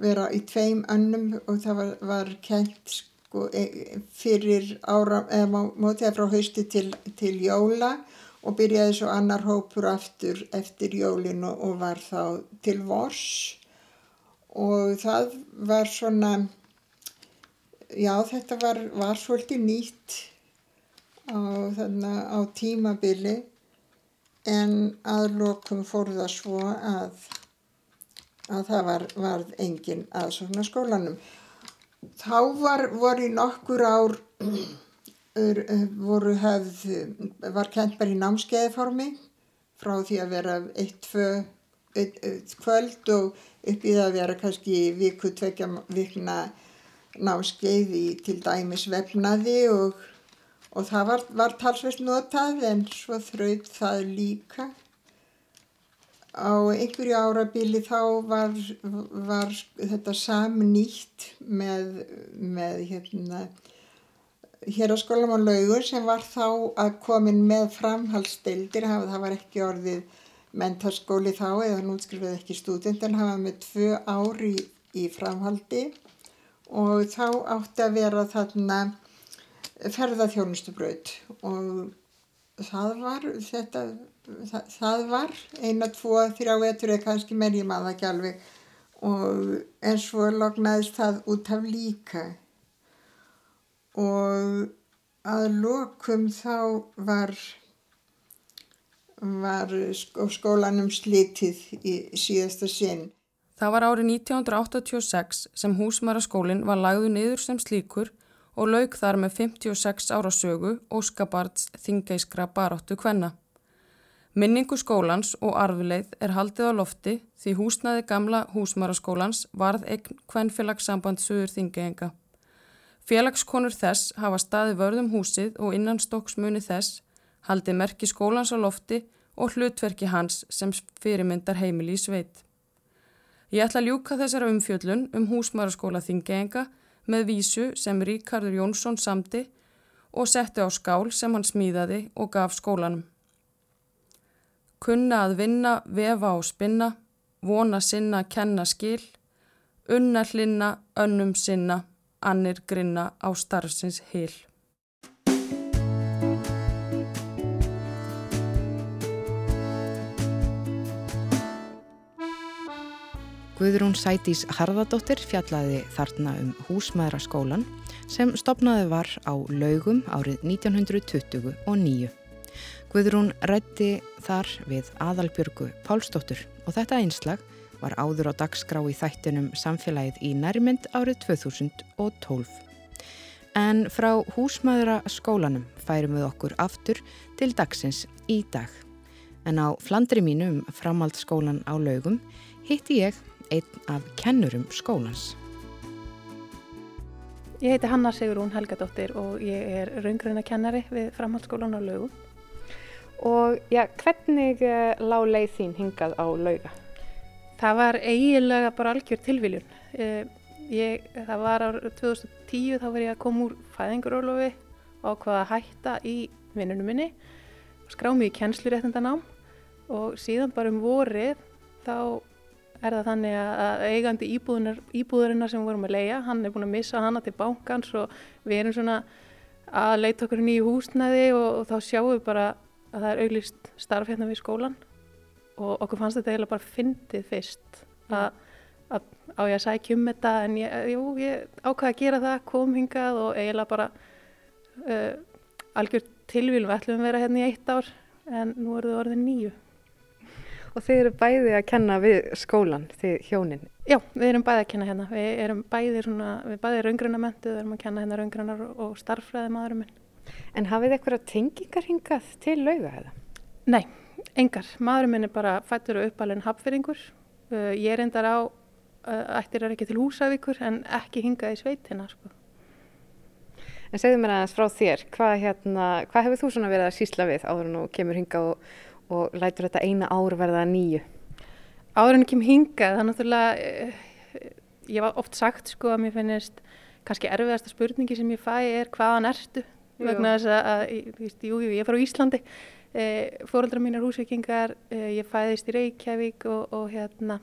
vera í tveim önnum og það var, var kent sko e, fyrir ára, eða mótið frá hausti til, til jóla og byrjaði svo annar hópur aftur eftir jólin og, og var þá til vors og það var svona, já þetta var, var svolítið nýtt á, þarna, á tímabili en að lokum fór það svo að, að það var, varð engin aðsóknar skólanum. Þá var, voru í nokkur ár, voru höfð, var kent bara í námskeiðformi frá því að vera eitt, tvö, eitt, eitt kvöld og upp í það að vera kannski viku, tvekja vikna námskeið í til dæmis vefnaði og, og það var, var talsveit notað en svo þraut það líka. Á einhverju árabili þá var, var þetta samnýtt með, með hérna, hér á skólam á laugur sem var þá að komin með framhaldsdeildir, það var ekki orðið mentarskóli þá eða nútskrifaði ekki stúdent en hafa með tvö ári í, í framhaldi. Og þá átti að vera þarna ferðarþjónustubraut og það var þetta, það, það var eina, tvo, þrjá vetur eða kannski meir ég maður ekki alveg og en svo lognaðist það út af líka og að lokum þá var var skólanum slitið í síðasta sinn. Það var árið 1986 sem húsmæraskólinn var lagðu niður sem slíkur og lauk þar með 56 ára sögu Óskabards þingeiskra baráttu kvenna. Minningu skólans og arfileið er haldið á lofti því húsnaði gamla húsmæraskólans varð eign kvennfélagssamband sögur þingeinga. Félagskonur þess hafa staði vörðum húsið og innan stokksmuni þess haldi merki skólans á lofti og hlutverki hans sem fyrirmyndar heimili í sveit. Ég ætla að ljúka þessara umfjöllun um húsmaraskóla þingeenga með vísu sem Ríkardur Jónsson samdi og setti á skál sem hann smíðaði og gaf skólanum. Kunna að vinna, vefa og spinna, vona sinna, kenna skil, unna hlinna, önnum sinna, annir grinna á starfsins hil. Guðrún Sætís Harðardóttir fjallaði þarna um húsmaðuraskólan sem stopnaði var á laugum árið 1929. Guðrún rætti þar við aðalbjörgu Pálsdóttur og þetta einslag var áður á dagskrá í þættinum samfélagið í nærmynd árið 2012. En frá húsmaðuraskólanum færum við okkur aftur til dagsins í dag. En á flandri mínum framhaldsskólan á laugum hitti ég einn af kennurum skólans. Ég heiti Hanna Sigurún Helgadóttir og ég er raungræna kennari við framhaldsskólan á laugu. Og já, hvernig uh, lág leið þín hingað á lauga? Það var eiginlega bara algjör tilviljun. Uh, ég, það var árið 2010 þá var ég að koma úr fæðingurólofi og ákvaða að hætta í vinnunum minni. Skrá mig í kennsluréttindanám og síðan bara um vorið þá er það þannig að eigandi íbúðurinnar sem við vorum að leia, hann er búin að missa hana til bánkans og við erum svona að leita okkur nýju húsnæði og, og þá sjáum við bara að það er auglist starf hérna við skólan og okkur fannst þetta eiginlega bara fyndið fyrst að, að á ég að sækja um þetta en ég, jú, ég ákvaði að gera það, kom hingað og eiginlega bara uh, algjör tilvílum, við ætlum að vera hérna í eitt ár en nú eru það orðið nýju. Og þið eru bæði að kenna við skólan, þið hjónin? Já, við erum bæði að kenna hérna. Við erum bæði svona, við bæði raungrunamentu, við erum að kenna hérna raungrunar og starffræði maðurum minn. En hafið þið eitthvað tengingar hingað til lauga eða? Nei, engar. Maðurum minn er bara fættur og uppalinn hapfyrringur. Uh, ég er endar á, uh, ættir er ekki til húsavíkur en ekki hingað í sveitina, sko. En segðu mér aðeins frá þér, hvað, hérna, hvað hefur þú svona verið að sísla við áður en þú kemur hingað og og lætur þetta eina ár verða nýju? Áður en ekki hingað, það er náttúrulega, eh, ég var oft sagt sko að mér finnist kannski erfiðasta spurningi sem ég fæ er hvaðan ertu? Jú. Vegna þess að, víst, jú, jú, ég er frá Íslandi, e, fóröldra mín er húsvikingar, e, ég fæðist í Reykjavík og, og hérna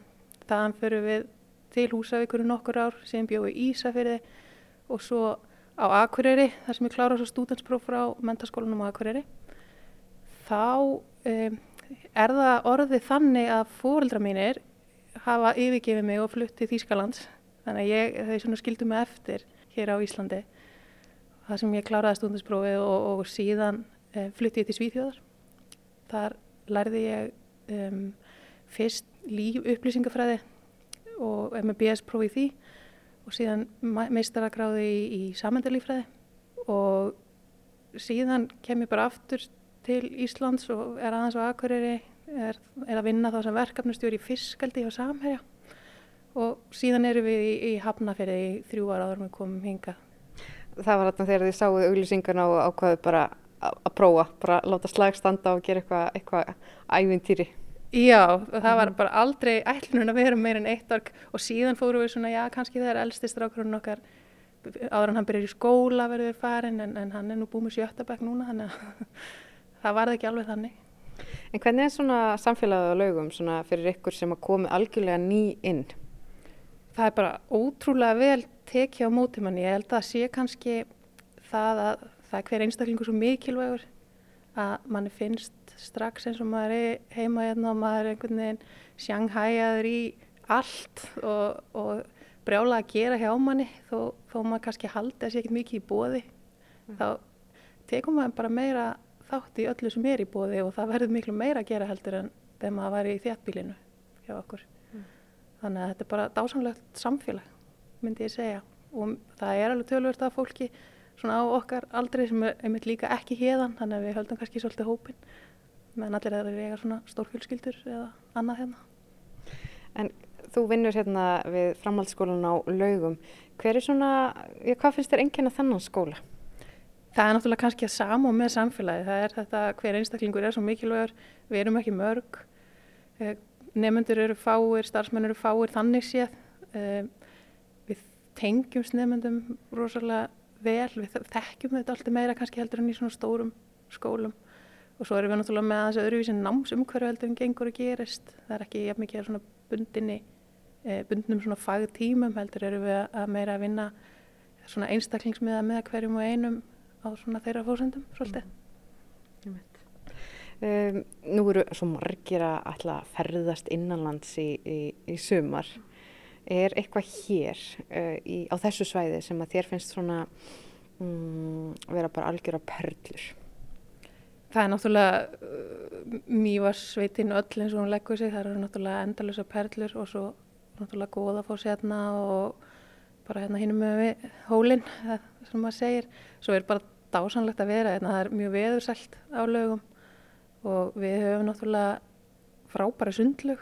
þaðan fyrir við til Húsavíkur nokkur ár sem bjóði Ísafyrði og svo á Akureyri þar sem ég klára svo stúdenspróf frá mentaskólanum á Akureyri þá um, er það orðið þannig að fóreldra mínir hafa yfirgefið mig og flutt til Þýskalands? Þannig að ég, þau skildu mig eftir hér á Íslandi þar sem ég kláraði stúdensprófið og, og síðan um, flutti ég til Svíþjóðar. Þar lærði ég um, fyrst líf upplýsingafræði og með BS-prófi í því og síðan meistarakráði í, í samendalífræði og síðan kem ég bara aftur til Íslands og er aðeins á Akureyri, er, er að vinna þá sem verkefnustjóri í fiskaldi og samherja og síðan erum við í, í Hafnafjörði í þrjú ára áður með komum hinga. Það var þarna þegar þið sáuð auglýsingarna og ákvaðu bara að prófa, bara láta slagstanda og gera eitthvað eitthva ævintýri. Já, það var bara aldrei ætlunum að vera meira en eitt ork og síðan fóru við svona, já, kannski það er eldstistrákurinn okkar áður en hann byrjar í skóla verður farin en, en hann er nú búið með sjötabæk núna þannig að það varði ekki alveg þannig. En hvernig er svona samfélagið á laugum svona fyrir ykkur sem að komi algjörlega ný inn? Það er bara ótrúlega vel tekið á mótimanni. Ég held að sé kannski það að það er hver einstaklingu svo mikilvægur að manni finnst strax eins og maður er heima hérna og maður er einhvern veginn sjanghæjaður í allt og, og brjála að gera hjá manni þó, þó maður kannski haldi að sé ekki mikið í bóði mm. þá tekum maður bara meira þátt í öllu sem er í bóði og það verður miklu meira að gera heldur en þegar maður var í þjættbílinu hjá okkur mm. þannig að þetta er bara dásamlegt samfélag myndi ég segja og það er alveg tölvört að fólki svona á okkar aldrei sem er einmitt líka ekki hérðan þannig að við höldum kannski svolítið hópin meðan allir er að eiga svona stórfjölskyldur eða annað hérna. En þú vinnur hérna við framhaldsskólan á laugum. Hver er svona, hvað finnst þér enginn að þennan skóla? Það er náttúrulega kannski að sama með samfélagi. Það er þetta hver einstaklingur er svo mikilvægur, við erum ekki mörg, eh, nefnendur eru fáir, starfsmenn eru fáir, þannig séð. Eh, við tengjumst nefnendum rosalega vel, við þekkjum þetta alltaf meira kannski heldur en í svona stórum skólum. Og svo erum við náttúrulega með þessu öðruvísin námsumhverju heldur en gengur að gerist. Það er ekki jafn mikið svona bundinni e, bundnum svona fagtímum heldur erum við að meira að vinna svona einstaklingsmiða með hverjum og einum á svona þeirra fórsendum svolítið. Mm. um, Nú eru svo margir að ætla að ferðast innanlands í, í, í sumar. Er eitthvað hér uh, í, á þessu svæði sem að þér finnst svona um, vera bara algjör að perlur? Það er náttúrulega uh, mývarsveitin öll eins og hún leggur sig, það eru náttúrulega endalösa perlur og svo náttúrulega góða fór sérna og bara hérna hinnum með hólinn, sem maður segir. Svo er bara dásanlegt að vera, hérna, það er mjög veðursælt á lögum og við höfum náttúrulega frábæra sundlug,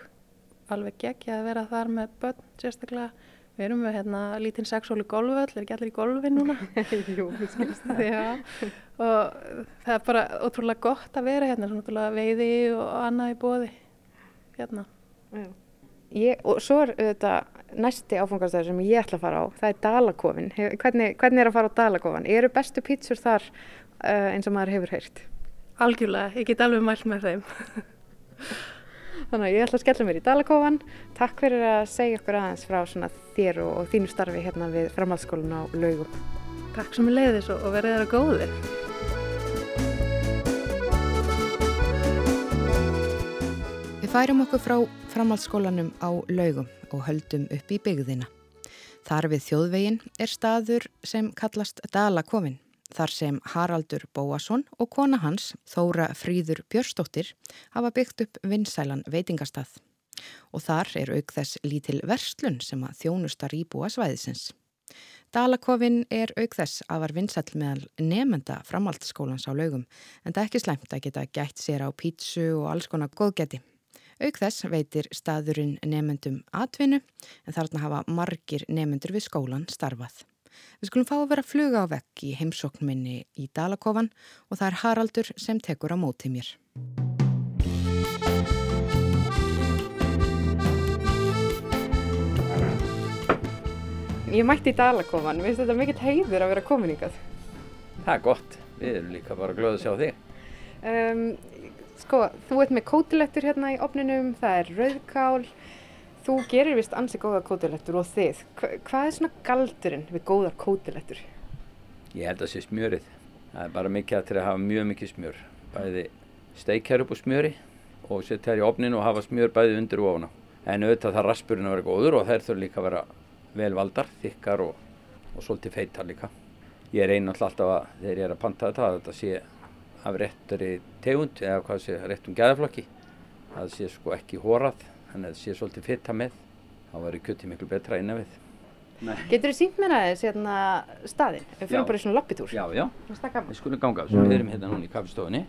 alveg geggja að vera þar með börn sérstaklega Við erum með hérna lítinn sexóli golvöll, er ekki allir í golfi núna? Jú, við skilst það. Já, og það er bara ótrúlega gott að vera hérna, svona veiði og annað í bóði hérna. Ég, og svo er þetta næsti áfangarstæður sem ég ætla að fara á, það er Dalakofin. Hvernig, hvernig er að fara á Dalakofin? Eru bestu pítsur þar uh, eins og maður hefur heyrt? Algjörlega, ég get alveg mælt með þeim. Þannig að ég ætla að skella mér í Dalakofan. Takk fyrir að segja okkur aðeins frá þér og, og þínu starfi hérna við framhaldsskólinu á laugum. Takk sem er leiðis og verið þeirra góðir. Við færum okkur frá framhaldsskólanum á laugum og höldum upp í byggðina. Þar við þjóðvegin er staður sem kallast Dalakofin þar sem Haraldur Bóasson og kona hans, Þóra Fríður Björstóttir, hafa byggt upp vinsælan veitingastað. Og þar er auk þess lítil verslun sem að þjónustar íbúa svæðisins. Dalakofin er auk þess að var vinsæl meðal nefnda framhaldsskólans á laugum, en það er ekki slæmt að geta gætt sér á pítsu og alls konar góðgeti. Auk þess veitir staðurinn nefndum atvinnu, en þarna hafa margir nefndur við skólan starfað. Við skulum fá að vera fluga á vekk í heimsóknminni í Dalakofan og það er Haraldur sem tekur á móti mér. Ég mætti í Dalakofan, við finnst þetta mikill heiður að vera komin ykkar. Það er gott, við erum líka bara glöðið að sjá þig. Um, sko, þú ert með kótilettur hérna í opninum, það er rauðkál, Þú gerir vist ansi góða kótilettur og þið. Hva, hvað er svona galdurinn við góðar kótilettur? Ég held að sé smjörið. Það er bara mikið að til að hafa mjög mikið smjör. Bæði steikjar upp úr smjöri og setja þær í opninu og hafa smjör bæði undir og ofna. En auðvitað það raspurinn að vera góður og þær þurfa líka að vera vel valdar, þykkar og, og svolítið feitar líka. Ég reyna alltaf að þegar ég er að panta þetta að þetta sé af réttari tegund eða hvað sé réttum gæðaflokki. Það sé sko ekki hórað, þannig að það sé svolítið fitta með. Þá verður kjötti miklu betra innan við. Getur þið sínt mér aðeins hérna staðinn? Við fyrir Já. bara í svona lappitúr. Já, já. Við skulum ganga þessu. Við erum hérna núna í kaffestofunni.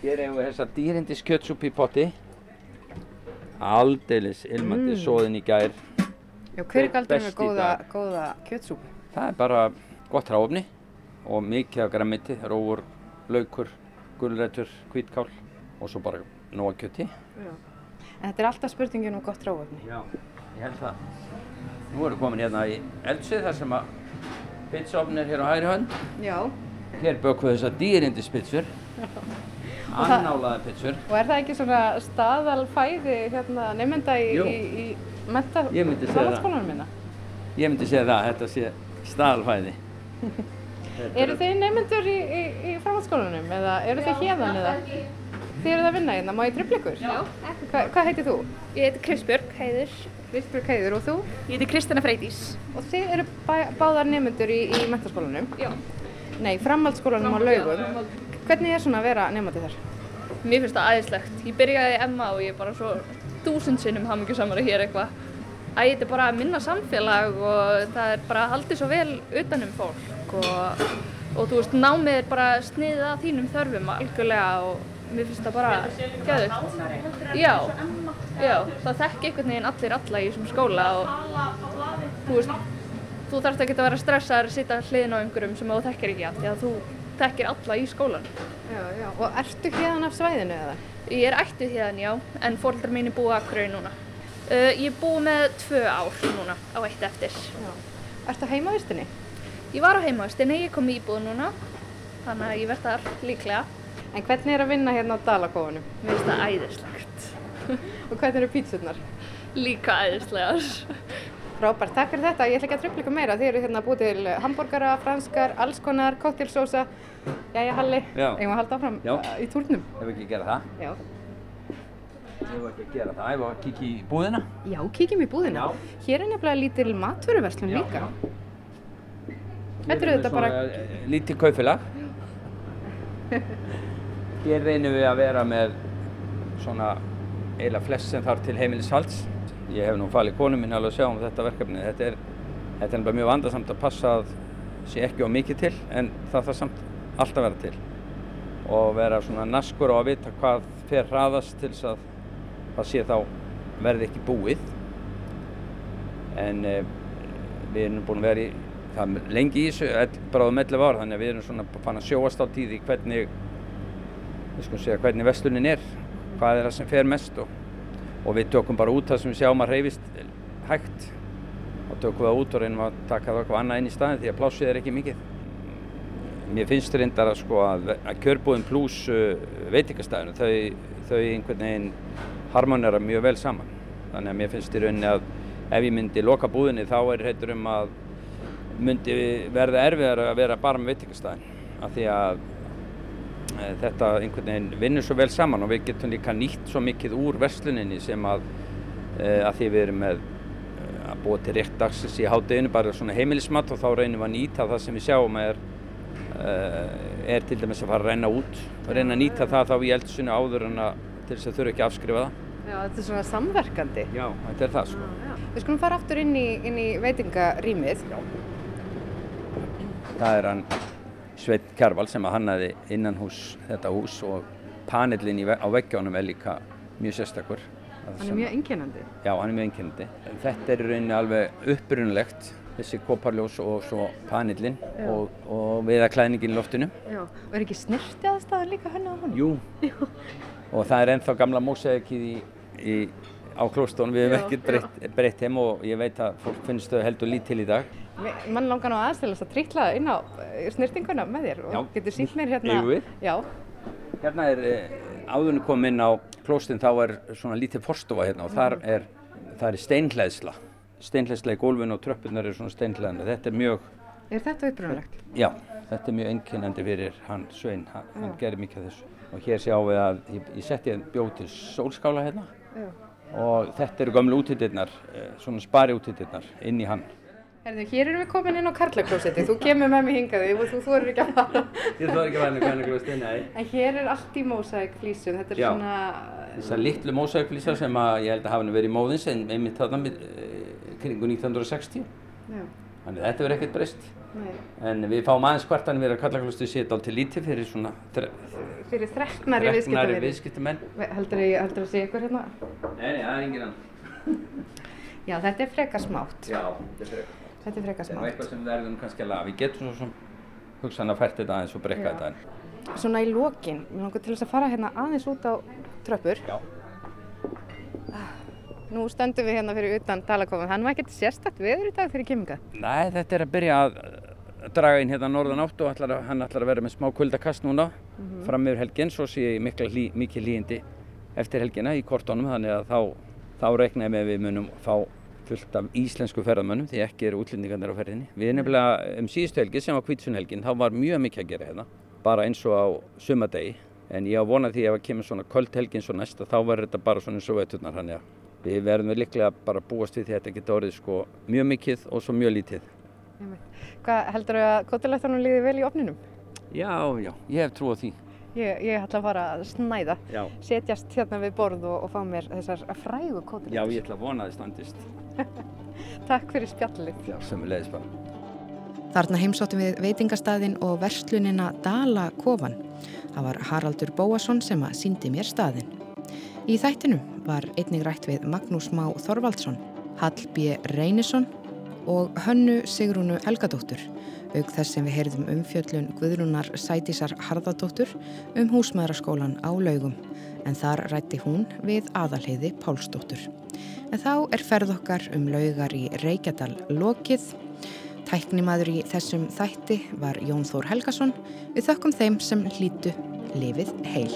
Hér hefur við þessa dýrindis kjötsúpi í potti. Aldeilis ilmandi mm. soðin í gær. Já, hver er galdurinn með góða, góða kjötsúpu? Það er bara gott ráfni og mikið af grammiti, rófur, laukur, gulrætur, hvítkál og svo bara nóga kjöti. En þetta er alltaf spurningin um gott ráöfni. Já, ég held það. Nú erum við komin hérna í eldsið þar sem að pizzaofn er hér á hægri hönd. Já. Hér bökum við þessar dýrindis pizzur. Annálaði pizzur. Og er það ekki svona staðalfæði hérna nefnda í, í, í menta Ég myndi segja það. framhaldsskólanum minna? Ég myndi segja það, þetta sé staðalfæði. Eru þið nefnendur í, í, í framhaldsskólanum eða eru þið hérðan eða? Þið eruð að vinna hérna, má ég tröfla ykkur? Já. Hva, hvað heitir þú? Ég heiti Kristbjörg Heiður. Kristbjörg Heiður og þú? Ég heiti Kristina Freydís. Og þið eru bæ, báðar nefnendur í, í mentaskólanum? Já. Nei, framhaldsskólanum á laugum. Hvernig er svona að vera nefnandi þar? Mér finnst það æðislegt. Ég byrjaði í MA og ég er bara svo þúsund sinnum hamingju samar að hér eitthvað. Æ, þetta er bara minna samfélag og það er bara haldið svo vel utanum fólk og, og þú veist, námið er bara sniðið að þínum þörfum algjörlega og mér finnst það bara gæðugt. Já, já, það þekki einhvern veginn allir alla í þessum skóla og þú veist, þú þarfst ekki að vera stressaður að sitja hliðin á einhverjum sem þú þekkir ekki af því að þú þekkir alla í skólan. Já, já. Og ertu hérðan af svæðinu eða? Ég er ættið hérna, já, en fóreldrar mín er búið að Akureyri núna. Uh, ég er búið með tvö ár núna á eitt eftir. Já. Ertu á heimavistinni? Ég var á heimavistinni, ég kom í íbúð núna, þannig að ég verð þar líklega. En hvernig er að vinna hérna á Dalakófunum? Mér finnst það æðislegt. Og hvernig eru pítsurnar? Líka æðislegar. Frábært, takk fyrir þetta. Ég ætla ekki að tröfla ykkur meira. Þið eru hérna búið til hambúrgara, franskar, alls konar, koktelsósa. Jæja, Halli, eigum við að halda áfram Já. uh, í túrnum? Ef við ekki að gera það. Já. Ef við ekki að gera það, ef við að kíkja í búðina. Já, kíkjum í búðina. Já. Hér er nefnilega lítil matvöruverslun líka. Þetta eru þetta bara- eh, Lítið kaupfélag. Hér reynum við að vera með svona eiginlega flest sem þarf til heimilishalds. Ég hef nú falið konu mín alveg að sjá um þetta verkefni. Þetta er, þetta er mjög vandarsamt að passa að sé ekki á mikið til en það þarf samt alltaf að vera til. Og vera svona naskur á að vita hvað fer hraðast til þess að það sé þá verði ekki búið. En eh, við erum búin að vera í það er lengi í þessu, bráðum 11 ár, þannig að við erum svona fann að sjóast á tíði hvernig, við skulum segja, hvernig verslunin er, hvað er það sem fer mest og, og við tökum bara út það sem við sjáum að reyfist hægt og tökum það út og reynum að taka það eitthvað annað inn í staðin því að plássið er ekki mikið. Mér finnst reyndar að sko að, að kjörbúðin pluss uh, veitingastæðinu, þau, þau einhvern veginn harmonera mjög vel saman. Þannig að mér finnst í rauninni að ef ég myndi loka búðinni þá er heitur um að myndi verða erfiðar að vera bara með veitingastæðin af því að e, þetta einhvern veginn vinnur svo vel saman og við getum líka nýtt svo mikið úr versluninni sem að, e, að því við erum með e, að búa til rétt dagsins í hátteginu bara svona heimilismat og þá reynum við að nýta það sem við sjáum er, er til dæmis að fara að reyna út og reyna að nýta það þá í eldsunni áður en að til þess að þurfa ekki að afskrifa það. Já, þetta er svona samverkandi. Já, þetta er það sko. Við skulum fara aftur inn í, inn í veitingarýmið. Það er hann Sveit Kjarval sem að hannaði innan hús þetta hús og panelin ve- á veggjónum er líka mjög sérstakur. Hann er mjög einkennandi. Já, hann er mjög einkennandi. Þetta er í rauninni alveg upprunulegt, þessi koparljós og svo panelin og, og viðaklæðningin í loftinu. Já. Og er ekki snirti aðstæðan líka henni á honum? Jú, og það er ennþá gamla mósækið í, í, á klóstónum, við hefum ekkert breytt, þeim og ég veit að fólk finnst þau heldur lítil í dag. Mann langar nú aðeins til þess að trýtla inn á eh, snirtinguna með þér og Já. getur sínt mér hérna. Hérna er eh, áðurinn kom inn á klóstin þá er svona lítið forstofa hérna og þar er, það er steinhleðsla. Steinhleðsla í gólfinu og tröppunar eru svona steinhleðandi. Þetta er mjög, Er þetta upprunalegt? já, þetta er mjög einkennandi fyrir hann Svein, hann, hann gerir mikið af þessu. Og hér sjáum við að ég, ég setti bjóð til sólskála hérna Já. og þetta eru gamlu útítirnar, svona spari útítirnar inn í hann. Herðu, hér erum við komin inn á Karlaklósetti, þú kemur með mig hingaði og þú, eru ekki að fara. Ég þarf ekki að væna hvernig glösti, nei. En hér er allt í mósæk flísum, þetta er Já. svona... Þessar litlu mósækflísar sem að ég held að hafa nú verið í móðins en einmitt þarna með, eh, kringu 1960. Já, Þannig þetta verður ekkert breyst. nei. En við fáum aðeins kvartanir við að Karlaklósti sé dálítið lítið fyrir svona Fyrir þreknari viðskiptamenn. Heldur hérna? Annan. Já, þetta er frekar smátt. Já, þetta er frekar. Þetta er frekar Það er eitthvað sem við verðum kannski að laga. Við getum svo sem hugsan að fært þetta aðeins og brekka þetta. Svona í lokin, mér langar til þess að fara hérna aðeins út á tröppur. Já. Nú stöndum við hérna fyrir utan. Það er nú ekkert sérstakt veður í dag fyrir kemminga. Nei, þetta er að byrja að draga inn hérna norðan átt og að, hann ætlar að vera með smá kuldakast núna fram yfir helgin, svo sé ég mikið hlýjindi eftir helgina í kortónum þannig að þá, þá reikna ég með við munum fá fullt af íslensku ferðamönnum því ekki eru útlendingarnir á ferðinni. Við erum nefnilega um síðustu helgi sem var kvítsunhelgin, þá var mjög mikið að gera hérna, bara eins og á sumadegi en ég á vona því ef að kemur svona köld helgin svo næsta þá verður þetta bara svona eins og veturnar þannig að við verðum líklega bara að búast við því að þetta geta orðið sko mjög mikið og svo mjög lítið. Hvað heldur þau að kótilættunum líði vel í opninum? Já, já, ég hef trú á því. Ég, ég ætla að fara að snæða, Já, setjast hérna við borð og, og fá mér þessar frægu kótilættur. já ég ætla að vona að þið standist. Takk fyrir spjallið. Já, sömulegis bara. Þarna heimsóttum við veitingastæðin og verslunina Dala Kofan. Það var Haraldur Bóasson sem að síndi mér staðin. Í þættinum var einnig rætt við Magnús Má Þorvaldsson, Hall B. Reynisson og Hönnu Sigrúnu Helgadóttur, auk þess sem við heyrðum umfjöllun Guðrúnar Sætísar Harðardóttur um húsmaðuraskólan á laugum en þar rætti hún við aðalheiði Pálsdóttur. En þá er ferð okkar um laugar í Reykjadal lokið. Tæknimaður í þessum þætti var Jón Þór Helgason við þökkum þeim sem hlýtu lifið heil.